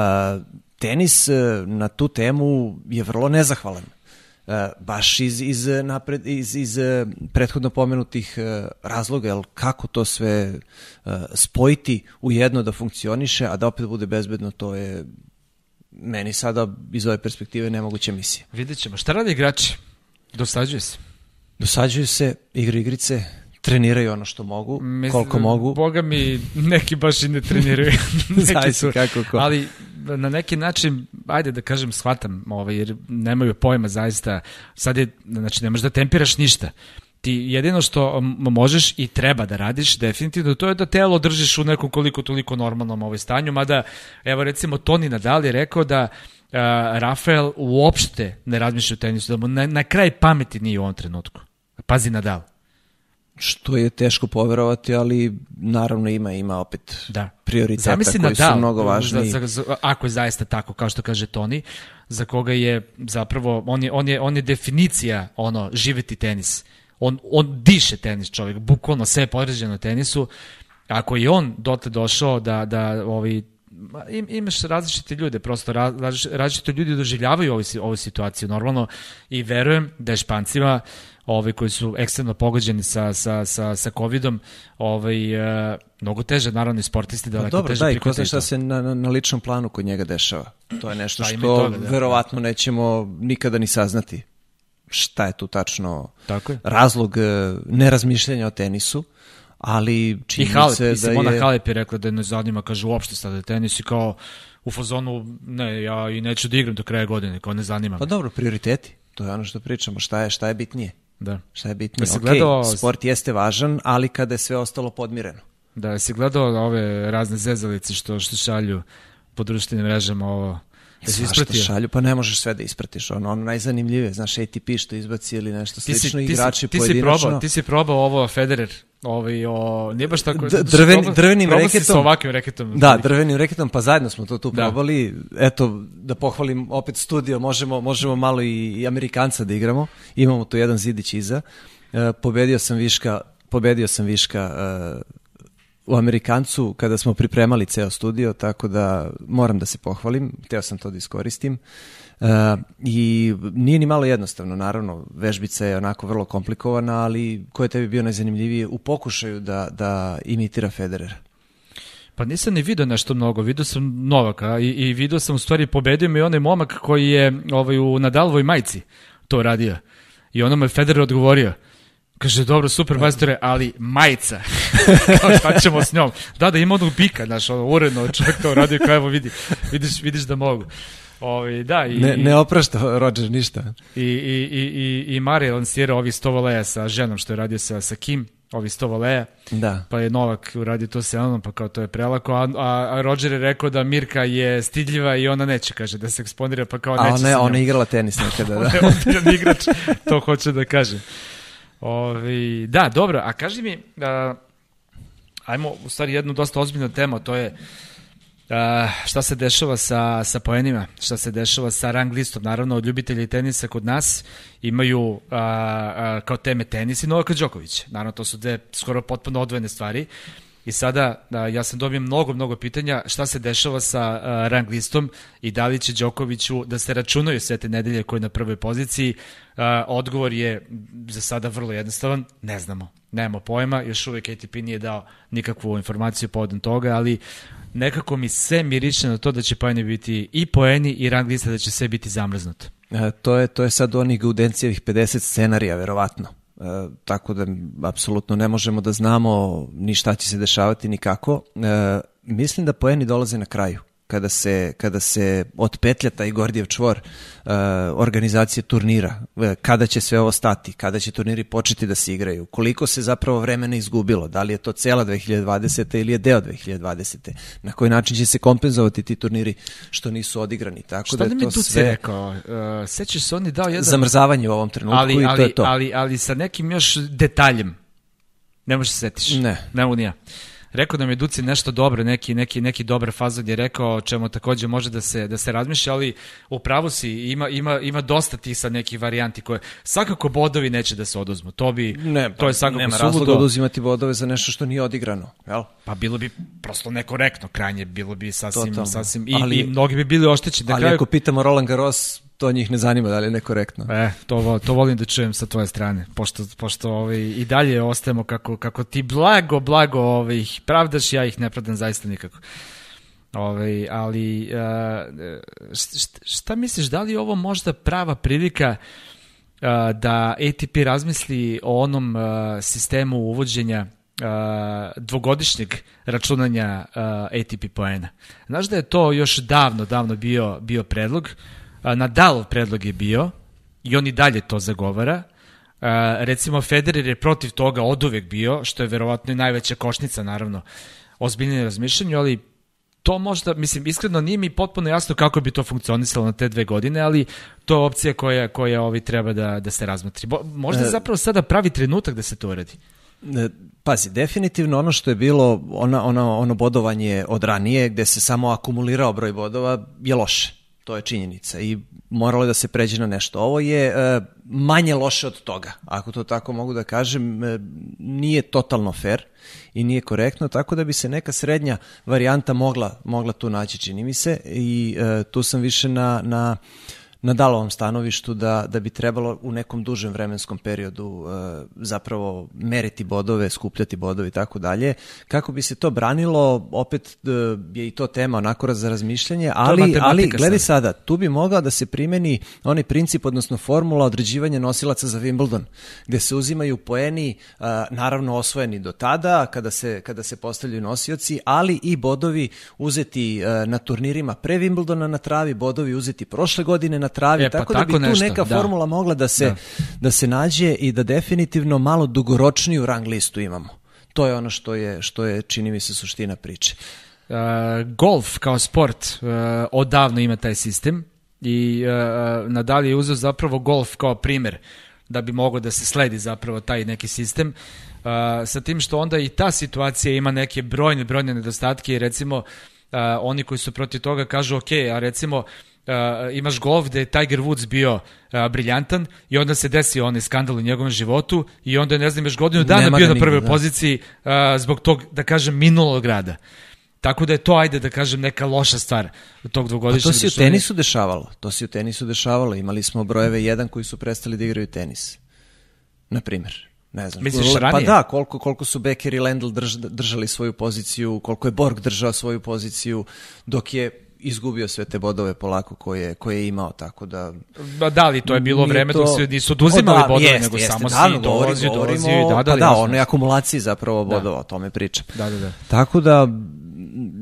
tenis uh, na tu temu je vrlo nezahvalan. Uh, baš iz, iz, napred, iz, iz uh, prethodno pomenutih uh, razloga, jel kako to sve spojiti u jedno da funkcioniše, a da opet bude bezbedno, to je meni sada iz ove perspektive nemoguća misija. Vidjet ćemo. Šta rade igrači? Dosađuje se. Dosađuju se, igre igrice, treniraju ono što mogu, Mislim, koliko mogu. Boga mi, neki baš i ne treniraju. Zavisi kako ko. Ali na neki način, ajde da kažem, shvatam, ovaj, jer nemaju pojma zaista. Sad je, znači, ne možeš da tempiraš ništa. Ti jedino što možeš i treba da radiš definitivno to je da telo držiš u nekom koliko toliko normalnom ovaj stanju, mada evo recimo Toni Nadal je rekao da uh, Rafael uopšte ne razmišlja o tenisu, da mu na, na kraj pameti nije u ovom trenutku. Pazi Nadal. Što je teško poverovati, ali naravno ima ima opet Da. prioriteta Zamisli koji Nadal, su mnogo važniji. Za, za, za, ako je zaista tako, kao što kaže Toni, za koga je zapravo, on je, on je, on je definicija ono, živeti tenis. On, on diše tenis čovjek, bukvalno sve je podređeno tenisu. Ako je on dotle došao da, da ovi, im, imaš različite ljude, prosto raz, različ- različite ljudi doživljavaju ovu, ovu situaciju normalno i verujem da je Špancima ovi koji su ekstremno pogođeni sa, sa, sa, sa covidom ovaj, uh, mnogo teže, naravno i sportisti Pa daleko dobro, teže da, i ko zna šta se na, na, na ličnom planu kod njega dešava. To je nešto Pa što toga, da. verovatno nećemo nikada ni saznati šta je tu tačno Tako je. razlog e, nerazmišljanja o tenisu, ali I čini Halep, se i da Simona je... Halep je rekla da je ne zanima, kaže uopšte sada tenis i kao u fazonu, ne, ja i neću da igram do kraja godine, kao ne zanima. Pa me. dobro, prioriteti. To je ono što pričamo. Šta je, šta je bitnije? Da. Šta je bitnije? Jesi Ok, gledao- sport jeste važan, ali kada je sve ostalo podmireno. Da, si gledao ove razne zezalice što, što šalju po društvenim mrežama ovo, da ispratio? šalju, pa ne možeš sve da ispratiš. Ono, ono najzanimljivije, znaš, ATP što izbaci ili nešto Ti si, slično, ti, si, igrači ti, si pojedinačno. probao, ti si probao ovo Federer, ovaj, o, nije baš tako... D- drven- probao- drvenim probao si reketom. sa ovakvim reketom. Da, drvenim reketom, pa zajedno smo to tu Da. probali. Eto, da pohvalim opet studio, možemo, možemo malo i, i Amerikanca da igramo. Imamo tu jedan zidić iza. E, pobedio sam Viška, pobedio sam Viška e, u Amerikancu kada smo pripremali ceo studio, tako da moram da se pohvalim, hteo sam to da iskoristim. E, I nije ni malo jednostavno, naravno, vežbica je onako vrlo komplikovana, ali ko je tebi bio najzanimljiviji u pokušaju da, da imitira Federera? Pa nisam ni video nešto mnogo, video sam Novaka i, i video sam u stvari pobedio mi onaj momak koji je ovaj, u Nadalovoj majici to radio. I ono me Federer odgovorio. Kaže, dobro, super, majstore, ali majica. Kao šta ćemo s njom? Da, da ima onog bika, znaš, ono, uredno, čovjek to radio, kao evo vidi, vidiš, vidiš da mogu. Ovi, da, i, ne, ne oprašta Roger ništa. I, i, i, i, i Mari je lansirao ovi 100 voleja sa ženom što je radio sa, sa Kim, ovi 100 voleja. Da. Pa je Novak uradio to sa Elenom, pa kao to je prelako, a, a, a Roger je rekao da Mirka je stidljiva i ona neće, kaže, da se eksponira, pa kao neće A ona je igrala tenis nekada, da. ona je igrač, to hoće da kaže. Ovi, da, dobro, a kaži mi, a, ajmo u stvari jednu dosta ozbiljnu temu, to je a, šta se dešava sa, sa poenima, šta se dešava sa rang listom, naravno od ljubitelja tenisa kod nas imaju a, a, kao teme tenis i Novaka Đoković, naravno to su dve skoro potpuno odvojene stvari, I sada a, ja sam dobio mnogo, mnogo pitanja šta se dešava sa a, rang listom i da li će Đokoviću da se računaju sve te nedelje koje je na prvoj poziciji. A, odgovor je za sada vrlo jednostavan, ne znamo. Nemamo pojma, još uvek ATP nije dao nikakvu informaciju povodom toga, ali nekako mi sve miriče na to da će poeni biti i poeni i rang lista da će sve biti zamrznuto. E, to je to je sad onih Gaudencijevih 50 scenarija verovatno. E, tako da apsolutno ne možemo da znamo ni šta će se dešavati ni kako. E, mislim da poeni dolaze na kraju kada se, kada se otpetlja taj Gordijev čvor uh, organizacije turnira, e, kada će sve ovo stati, kada će turniri početi da se igraju, koliko se zapravo vremena izgubilo, da li je to cela 2020. ili je deo 2020. Na koji način će se kompenzovati ti turniri što nisu odigrani. Tako Šta da, da je mi to tu sve rekao? Uh, sećaš se, on je dao jedan... zamrzavanje u ovom trenutku ali, i ali, to je to. Ali, ali sa nekim još detaljem. Ne možeš se setiš. Ne. Ne mogu ni ja. Rekao da mi je Duci nešto dobro, neki, neki, neki dobar fazon je rekao čemu takođe može da se, da se razmišlja, ali u pravu si, ima, ima, ima dosta tih sad nekih varijanti koje, svakako bodovi neće da se oduzmu, to bi, Ne, to je svakako nema suludo. razloga oduzimati bodove za nešto što nije odigrano, jel? Pa bilo bi prosto nekorektno krajnje, bilo bi sasvim, Totalno. sasvim, i, Ali- i mnogi bi bili oštećeni. Na Ali kraju, ako pitamo Roland Garros, to njih ne zanima da li je nekorektno. E, to, to volim da čujem sa tvoje strane, pošto, pošto ovaj, i dalje ostajemo kako, kako ti blago, blago ovaj, pravdaš, ja ih ne pravdam zaista nikako. Ovaj, ali a, šta, šta misliš, da li je ovo možda prava prilika a, da ATP razmisli o onom a, sistemu uvođenja dvogodišnjeg računanja ATP poena. Znaš da je to još davno, davno bio, bio predlog, a, Nadalov predlog je bio i on i dalje to zagovara. A, recimo Federer je protiv toga od uvek bio, što je verovatno i najveća košnica, naravno, ozbiljnije razmišljanju, ali to možda, mislim, iskreno nije mi potpuno jasno kako bi to funkcionisalo na te dve godine, ali to je opcija koja, koja ovi treba da, da se razmotri. Bo, možda je zapravo sada pravi trenutak da se to uradi. E, Pazi, definitivno ono što je bilo, ona, ona, ono bodovanje od ranije, gde se samo akumulirao broj bodova, je loše. To je činjenica i moralo je da se pređe na nešto. Ovo je e, manje loše od toga, ako to tako mogu da kažem. E, nije totalno fair i nije korektno, tako da bi se neka srednja varijanta mogla, mogla tu naći, čini mi se. I e, tu sam više na, na na dalovom stanovištu da, da bi trebalo u nekom dužem vremenskom periodu e, zapravo meriti bodove, skupljati bodove i tako dalje. Kako bi se to branilo, opet e, je i to tema onako za razmišljanje, ali, ali gledaj sada, tu bi mogao da se primeni onaj princip, odnosno formula određivanja nosilaca za Wimbledon, gde se uzimaju poeni, e, naravno osvojeni do tada, kada se, kada se postavljaju nosioci, ali i bodovi uzeti e, na turnirima pre Wimbledona na travi, bodovi uzeti prošle godine na travi, E, pa tako da bi tako tu nešto, neka da. formula mogla da se, Da. da. se nađe i da definitivno malo dugoročniju rang listu imamo. To je ono što je, što je čini mi se, suština priče. Uh, golf kao sport uh, odavno ima taj sistem i uh, Nadal je uzeo zapravo golf kao primer da bi mogao da se sledi zapravo taj neki sistem uh, sa tim što onda i ta situacija ima neke brojne, brojne nedostatke i recimo uh, oni koji su protiv toga kažu ok, a recimo uh, imaš golf gde je Tiger Woods bio uh, briljantan i onda se desi onaj skandal u njegovom životu i onda je, ne znam, još godinu dana Nema bio na prvoj da. poziciji uh, zbog tog, da kažem, minulog rada. Tako da je to, ajde da kažem, neka loša stvar tog Pa dvogodišnjeg to se u tenisu dešavalo. To se u tenisu dešavalo. Imali smo brojeve jedan koji su prestali da igraju tenis. Na primjer. Ne znam. Misliš Pa ranije? da, koliko, koliko su Becker i Lendl drž, držali svoju poziciju, koliko je Borg držao svoju poziciju, dok je izgubio sve te bodove polako koje, koje je imao, tako da... Ba da li to je bilo vreme to- dok se nisu oduzimali da, bodove, nego jeste, samo davno si dolazio, i da, da, pa da, jasno. onoj akumulaciji zapravo bodova, o tome pričam. Da, da, da. Tako da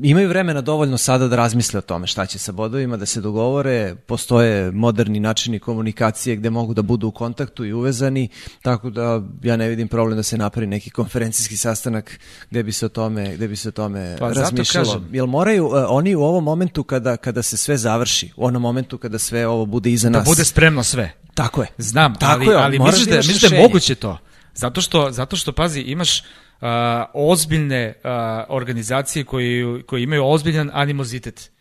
imaju vremena dovoljno sada da razmisle o tome šta će sa bodovima, da se dogovore, postoje moderni načini komunikacije gde mogu da budu u kontaktu i uvezani, tako da ja ne vidim problem da se napravi neki konferencijski sastanak gde bi se o tome, gde bi se o tome Pa zato razmišljalo. kažem. Jel moraju e, oni u ovom momentu kada, kada se sve završi, u onom momentu kada sve ovo bude iza Da nas. bude spremno sve. Tako je. Znam, Tako ali, je, ali moraš misliš da da, misliš da je rešenje. moguće to? Zato što, zato što pazi, imaš uh, ozbiljne uh, organizacije koji, koji imaju ozbiljan animozitet.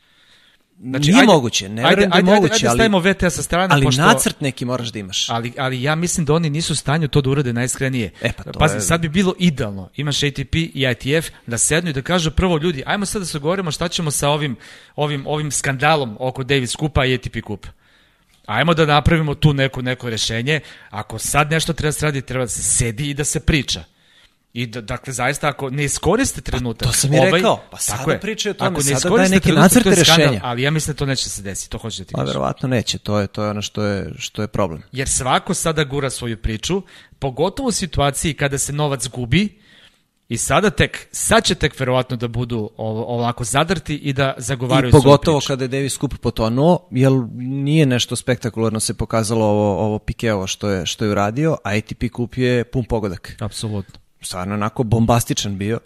Nije moguće, ne verujem da je ajde, moguće, ajde, ali- stavimo VTA sa strane, Ali pošto, nacrt neki moraš da imaš. ali, ali ja mislim da oni nisu u stanju to da urade najiskrenije. E, pa to Pazi, je- sad bi bilo idealno, imaš ATP i ITF da sednu i da kažu prvo ljudi, ajmo sad da se govorimo šta ćemo sa ovim, ovim, ovim skandalom oko Davis Kupa i ATP Kupa. Ajmo da napravimo tu neko, neko rešenje. Ako sad nešto treba da se radi, treba da se sedi i da se priča. I da, dakle, zaista, ako ne iskoriste trenutak... to sam i rekao. Pa sada je. pričaju o tome, Ako ne sada daje neke trenutak, nacrte rešenja. Ali ja mislim da to neće se desiti, to hoću da ti Pa verovatno neće, to je, to je ono što je, što je problem. Jer svako sada gura svoju priču, pogotovo u situaciji kada se novac gubi, i sada tek, sad će tek verovatno da budu ovako zadrti i da zagovaraju I pogotovo priču. kada je Davis Cup potonuo, jer nije nešto spektakularno se pokazalo ovo, ovo Pikeovo što je, što je uradio, a ATP Cup je pun pogodak. Apsolutno. Stvarno onako bombastičan bio.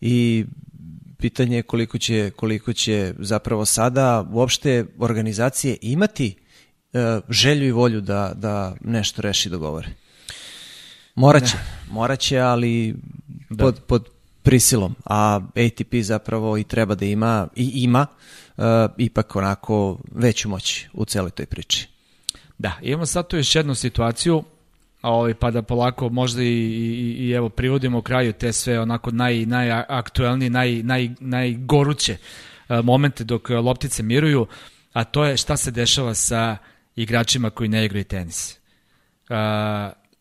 I pitanje je koliko će, koliko će zapravo sada uopšte organizacije imati e, želju i volju da, da nešto reši dogovore. Moraće, moraće, ali pod, pod prisilom, a ATP zapravo i treba da ima i ima e, ipak onako veću moć u celoj toj priči. Da, imamo sad tu još jednu situaciju, ovaj, pa da polako možda i, i, i evo privodimo kraju te sve onako naj, najaktuelnije, naj, naj, najgoruće e, momente dok e, loptice miruju, a to je šta se dešava sa igračima koji ne igraju tenis. Uh,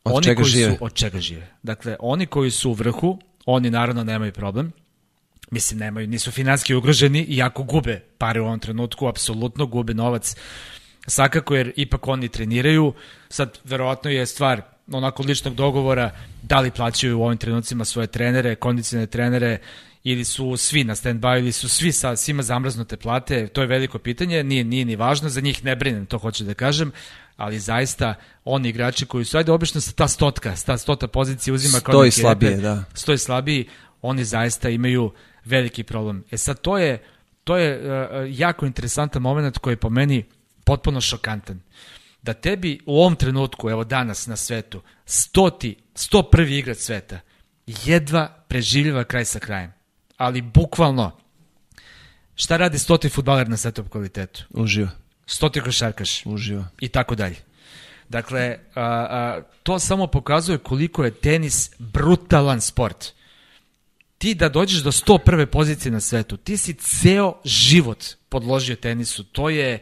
Od oni čega koji žive? Su, od čega žive. Dakle, oni koji su u vrhu, oni naravno nemaju problem, mislim nemaju, nisu finanski ugroženi iako gube pare u ovom trenutku, apsolutno gube novac svakako jer ipak oni treniraju, sad verovatno je stvar onako ličnog dogovora da li plaćaju u ovim trenucima svoje trenere, kondicione trenere ili su svi na stand-by ili su svi sa svima zamrznute plate, to je veliko pitanje, nije, nije ni važno, za njih ne brinem, to hoću da kažem, ali zaista oni igrači koji su, ajde obično sa ta stotka, sa ta stota pozicija uzima kao Stoji slabije, reper, da. stoji slabiji, oni zaista imaju veliki problem. E sad, to je, to je uh, jako interesantan moment koji je po meni potpuno šokantan. Da tebi u ovom trenutku, evo danas na svetu, stoti, sto prvi igrač sveta, jedva preživljava kraj sa krajem. Ali bukvalno, šta radi stoti futbaler na svetom kvalitetu? Uživa, Stoti košarkaš uživa. i tako dalje. Dakle, a, a, to samo pokazuje koliko je tenis brutalan sport. Ti da dođeš do 101. pozicije na svetu, ti si ceo život podložio tenisu. To je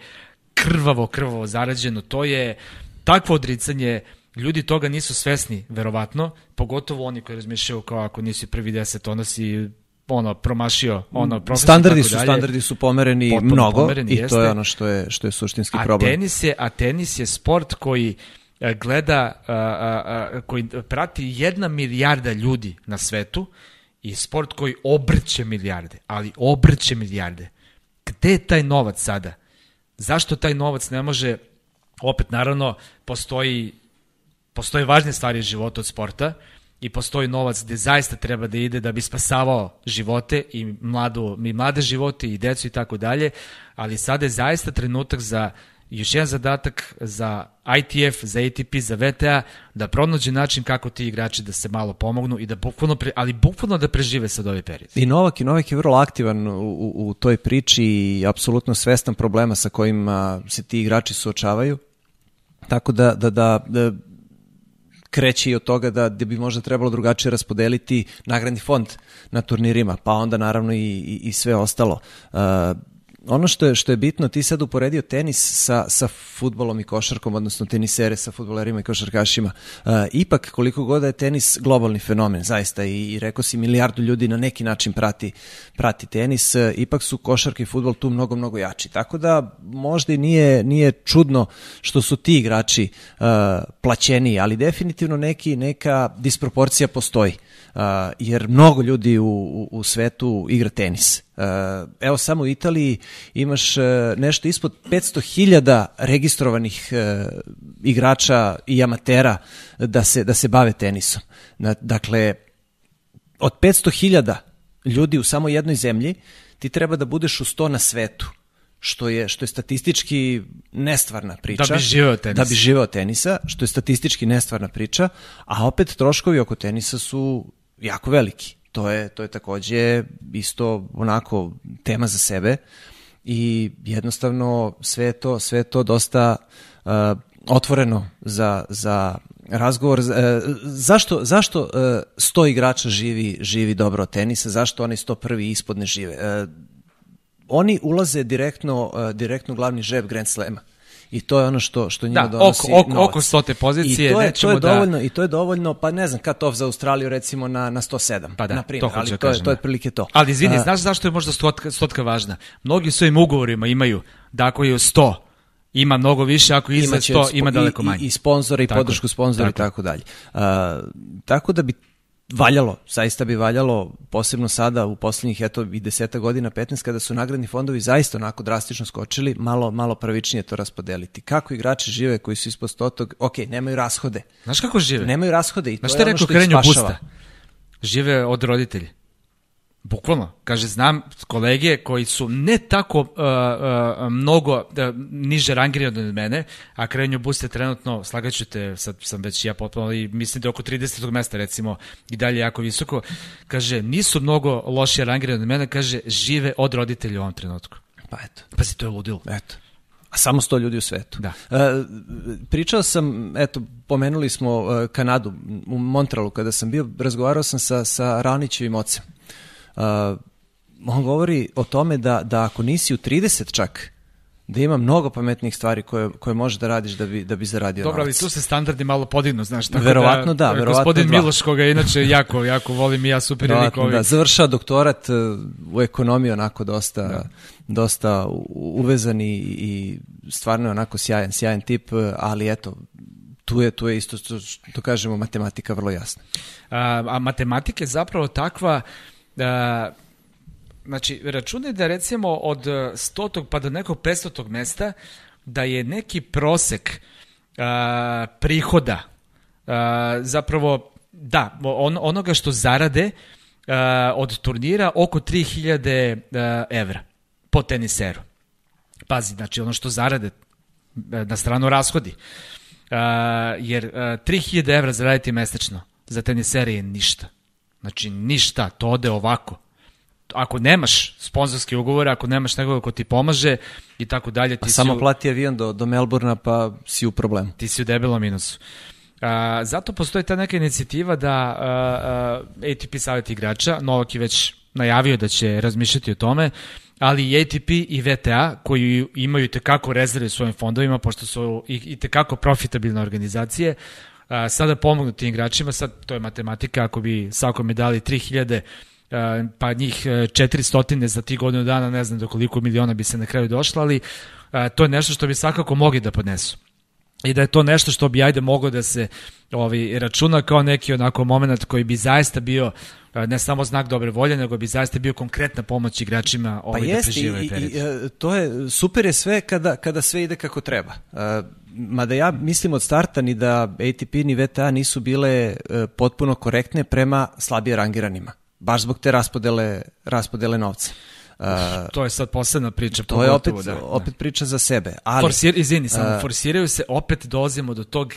krvavo, krvavo zarađeno. To je takvo odricanje. Ljudi toga nisu svesni, verovatno. Pogotovo oni koji razmišljaju kao ako nisi prvi deset, onda si ono, promašio ono, profesor Standardi su, dalje. standardi su pomereni Potpuno mnogo pomereni, i to jeste. je ono što je, što je suštinski A problem. tenis je, a tenis je sport koji e, gleda, a, a, a, koji prati jedna milijarda ljudi na svetu i sport koji obrće milijarde, ali obrće milijarde. Gde je taj novac sada? Zašto taj novac ne može, opet naravno, postoji, postoje važne stvari u životu od sporta i postoji novac gde zaista treba da ide da bi spasavao živote i, mladu, i mlade živote i decu i tako dalje, ali sada je zaista trenutak za još jedan zadatak za ITF, za ATP, za VTA, da pronađe način kako ti igrači da se malo pomognu i da bukvalno, pre, ali bukvalno da prežive sad ovaj period. I Novak, i Novak je vrlo aktivan u, u, toj priči i apsolutno svestan problema sa kojima se ti igrači suočavaju. Tako da, da, da, da kreće i od toga da, da bi možda trebalo drugačije raspodeliti nagradni fond na turnirima, pa onda naravno i, i, i sve ostalo. Uh, ono što je, što je bitno, ti sad uporedio tenis sa, sa futbolom i košarkom, odnosno tenisere sa futbolerima i košarkašima. Uh, ipak, koliko god da je tenis globalni fenomen, zaista, i, i rekao si, milijardu ljudi na neki način prati, prati tenis, uh, ipak su košarka i futbol tu mnogo, mnogo jači. Tako da, možda i nije, nije čudno što su ti igrači uh, plaćeniji, ali definitivno neki, neka disproporcija postoji. Uh, jer mnogo ljudi u, u, u svetu igra tenis. Uh, evo samo u Italiji imaš uh, nešto ispod 500.000 registrovanih uh, igrača i amatera da se, da se bave tenisom. Dakle, od 500.000 ljudi u samo jednoj zemlji ti treba da budeš u 100 na svetu što je što je statistički nestvarna priča. Da bi živeo tenisa. Da bi živeo tenisa, što je statistički nestvarna priča, a opet troškovi oko tenisa su jako veliki. To je, to je takođe isto onako tema za sebe i jednostavno sve to, sve to dosta uh, otvoreno za, za razgovor. Uh, zašto, zašto uh, sto igrača živi, živi dobro tenisa? Zašto oni sto prvi ispod ne žive? Uh, oni ulaze direktno, uh, direktno u glavni žep Grand Slema i to je ono što što njima da, donosi oko, oko, oko stote pozicije I to je, to je da... dovoljno i to je dovoljno pa ne znam kad off za Australiju recimo na na 107 pa da, na primjer to ali da to je to je da. otprilike to ali izvini A, znaš zašto je možda stotka, stotka važna mnogi su im ugovorima imaju da ako je u 100 ima mnogo više, ako imaće 100 spo- ima daleko manje. i, i sponzore i Tako podršku sponzora i tako je. tako dalje A, tako da bi valjalo, zaista bi valjalo, posebno sada u poslednjih eto i deseta godina, 15, kada su nagradni fondovi zaista onako drastično skočili, malo, malo pravičnije to raspodeliti. Kako igrači žive koji su ispod stotog, ok, nemaju rashode, Znaš kako žive? nemaju rashode i to Znaš je šta je ono što ih spašava. Busta? Žive od roditelja. Bukvalno. Kaže, znam kolege koji su ne tako uh, uh, mnogo uh, niže rangirani od mene, a Krenjo Bust je trenutno, slagaću te, sad sam već ja potpuno, i mislim da oko 30. mesta recimo i dalje jako visoko, kaže, nisu mnogo lošije rangirani od mene, kaže, žive od roditelja u ovom trenutku. Pa eto. Pazi, to je ludilo. Eto. A samo 100 ljudi u svetu. Da. E, pričao sam, eto, pomenuli smo e, Kanadu, u Montrealu kada sam bio, razgovarao sam sa, sa Ranićevim ocem. E, on govori o tome da, da ako nisi u 30 čak, da ima mnogo pametnih stvari koje, koje možeš da radiš da bi, da bi zaradio Dobro, ali novac. tu se standardi malo podignu, znaš, tako Verovatno da, da, verovatno Gospodin dva. Miloš, koga inače jako, jako volim i ja super Verovatno, ovaj. da, završava doktorat e, u ekonomiji onako dosta, da. dosta uvezan i, i stvarno je onako sjajan, sjajan tip, e, ali eto, tu je, tu je isto, što kažemo, matematika vrlo jasna. A, a matematika je zapravo takva da znači računaj da recimo od 100. pa do nekog 500. mesta da je neki prosek a, prihoda a, zapravo da on, onoga što zarade a, od turnira oko 3000 a, evra po teniseru. Pazi, znači ono što zarade e, na stranu rashodi. Uh, jer uh, 3000 evra zaraditi mesečno za tenisere je ništa. Znači ništa, to ode ovako. Ako nemaš sponzorske ugovore, ako nemaš nekoga ko ti pomaže i tako dalje, ti A si samo u- plati avion do, do Melbourna pa si u problemu. ti si u debelom minusu. A, zato postoji ta neka inicijativa da a, a, ATP savjet igrača, Novak je već najavio da će razmišljati o tome, ali i ATP i VTA koji imaju tekako rezerve u svojim fondovima, pošto su i, i tekako profitabilne organizacije, a, sada pomognu tim igračima, sad to je matematika, ako bi svakome dali 3000 a, pa njih e, 400 za tih godinu dana, ne znam do koliko miliona bi se na kraju došlo, ali a, to je nešto što bi svakako mogli da podnesu i da je to nešto što bi ajde moglo da se ovi, računa kao neki onako moment koji bi zaista bio a, ne samo znak dobre volje, nego bi zaista bio konkretna pomoć igračima Pa ovi, da jeste, i, preživaju i, period. i, e, to je, super je sve kada, kada sve ide kako treba. Uh, mada ja mislim od starta ni da ATP ni VTA nisu bile potpuno korektne prema slabije rangiranima. Baš zbog te raspodele, raspodele novca. Uh, To je sad posebna priča. to je opet, da, da. opet priča za sebe. Ali, Forsir, izvini, samo forsiraju se, opet dolazimo do tog,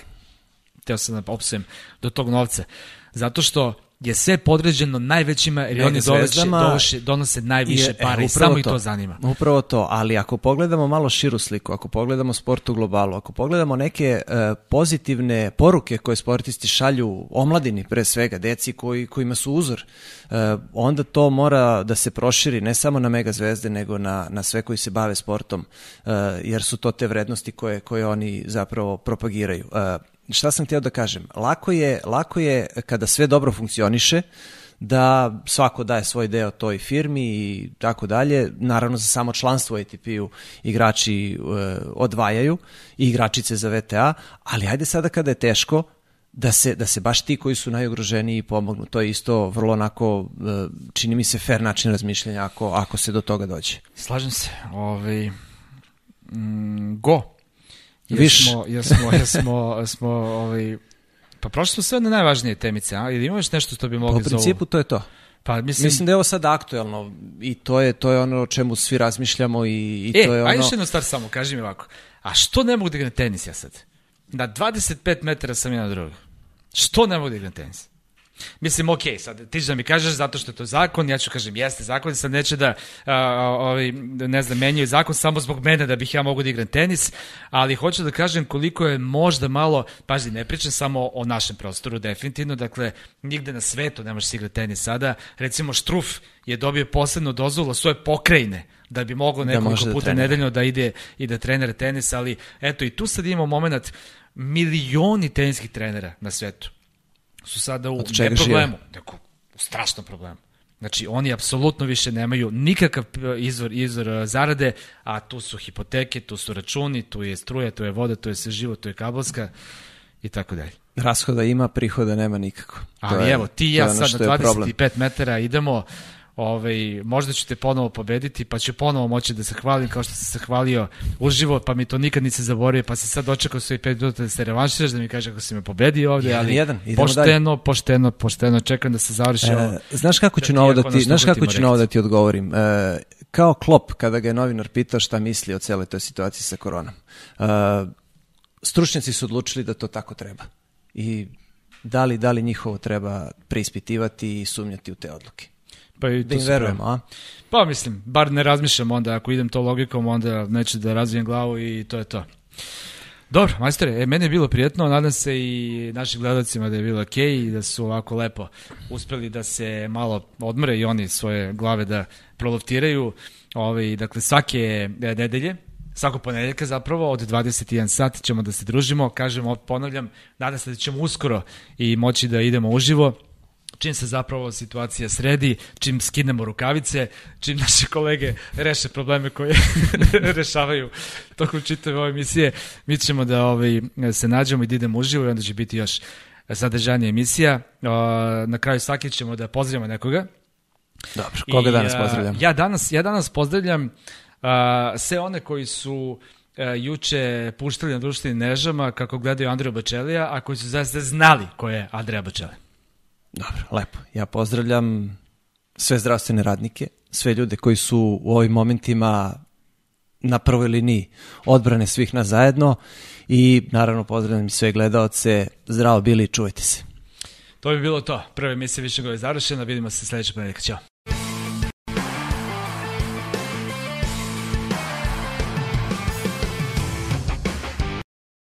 teo sam da opsujem, do tog novca. Zato što je sve podređeno najvećima jer Mega oni zvezdama donose, donose najviše je- e, pare i upravo samo i to zanima. Upravo to, ali ako pogledamo malo širu sliku, ako pogledamo sport u globalu, ako pogledamo neke e, pozitivne poruke koje sportisti šalju omladini pre svega, deci koji, kojima su uzor, e, onda to mora da se proširi ne samo na mega zvezde, nego na, na sve koji se bave sportom, e, jer su to te vrednosti koje, koje oni zapravo propagiraju. E, šta sam htio da kažem? Lako je, lako je kada sve dobro funkcioniše, da svako daje svoj deo toj firmi i tako dalje. Naravno za samo članstvo ATP-u igrači e, odvajaju i igračice za VTA, ali ajde sada kada je teško da se, da se baš ti koji su najugroženiji pomognu. To je isto vrlo onako, e, čini mi se, fair način razmišljanja ako, ako se do toga dođe. Slažem se. Ovaj, mm, go. Jer Viš. Smo, jer smo, jer smo, smo ovaj, pa prošli smo sve na najvažnije temice, a? Ili ima još nešto što bi Pa mogli u principu to je to. za? Pa mislim, Mislim da je ovo sad aktuelno i to je, to je ono o čemu svi razmišljamo i, i e, to je ono... ajde još jednu stvar samo, kaži mi ovako. A što ne mogu da igram tenis ja sad? Na 25 metara sam jedan drugog. Što ne mogu da igram tenis? Mislim, ok, sad ti da mi kažeš zato što je to zakon, ja ću kažem jeste zakon, sad neće da, a, ovaj, ne znam, menjaju zakon samo zbog mene da bih ja mogu da igram tenis, ali hoću da kažem koliko je možda malo, pazi, ne pričam samo o našem prostoru, definitivno, dakle, nigde na svetu ne možeš igrati tenis sada, recimo Štruf je dobio posebnu dozvolu svoje pokrajine, da bi moglo nekoliko može da puta trenira. nedeljno da ide i da trenira tenis, ali eto i tu sad imamo moment milioni teniskih trenera na svetu su sada u ne problemu, nego u strašnom problemu. Znači, oni apsolutno više nemaju nikakav izvor, izvor e, zarade, a tu su hipoteke, tu su računi, tu je struja, tu je voda, tu je sve živo, tu je kabelska i tako dalje. Rashoda ima, prihoda nema nikako. To Ali je- evo, ti i to ja sad na je problem. 25 metara idemo, ovaj, možda ću te ponovo pobediti, pa ću ponovo moći da se hvalim kao što sam se hvalio uživo, pa mi to nikad nisi zaboravio, pa se sad dočekao svoj 5 minuta da se revanširaš, da mi kaže kako si me pobedio ovde, Jedan, ali jedan, idemo pošteno, pošteno, pošteno, čekam da se završi ovo. E, znaš kako ću na ovo da ako ti, znaš kako ću na ovo da ti odgovorim? E, kao Klop, kada ga je novinar pitao šta misli o celoj toj situaciji sa koronom. E, stručnjaci su odlučili da to tako treba. I da li, da li njihovo treba preispitivati i sumnjati u te odluke. Pa i Da im pravo. a? Pa mislim, bar ne razmišljam onda, ako idem to logikom, onda neću da razvijem glavu i to je to. Dobro, majstore, e, meni je bilo prijetno, nadam se i našim gledalcima da je bilo ok i da su ovako lepo uspeli da se malo odmore i oni svoje glave da proloftiraju. Ovaj, dakle, svake e, nedelje, svakog ponedeljka zapravo od 21 sat ćemo da se družimo, kažem, ponavljam, nadam se da ćemo uskoro i moći da idemo uživo čim se zapravo situacija sredi, čim skinemo rukavice, čim naše kolege reše probleme koje rešavaju tokom čitave ove emisije, mi ćemo da ovaj, se nađemo i da idemo uživo i onda će biti još sadržanija emisija. Na kraju svake ćemo da pozdravimo nekoga. Dobro, koga I, danas pozdravljam? Ja danas, ja danas pozdravljam a, sve one koji su a, juče puštali na društvenim mrežama kako gledaju Andreja Bačelija, a koji su zaista znali ko je Andreja Bačelija. Dobro, lepo. Ja pozdravljam sve zdravstvene radnike, sve ljude koji su u ovim momentima na prvoj liniji odbrane svih nas zajedno i naravno pozdravljam i sve gledaoce. Zdravo bili, čuvajte se. To bi bilo to. Prva emisija Višegova je završena. Vidimo se sledeće ponedjeljka. Ćao.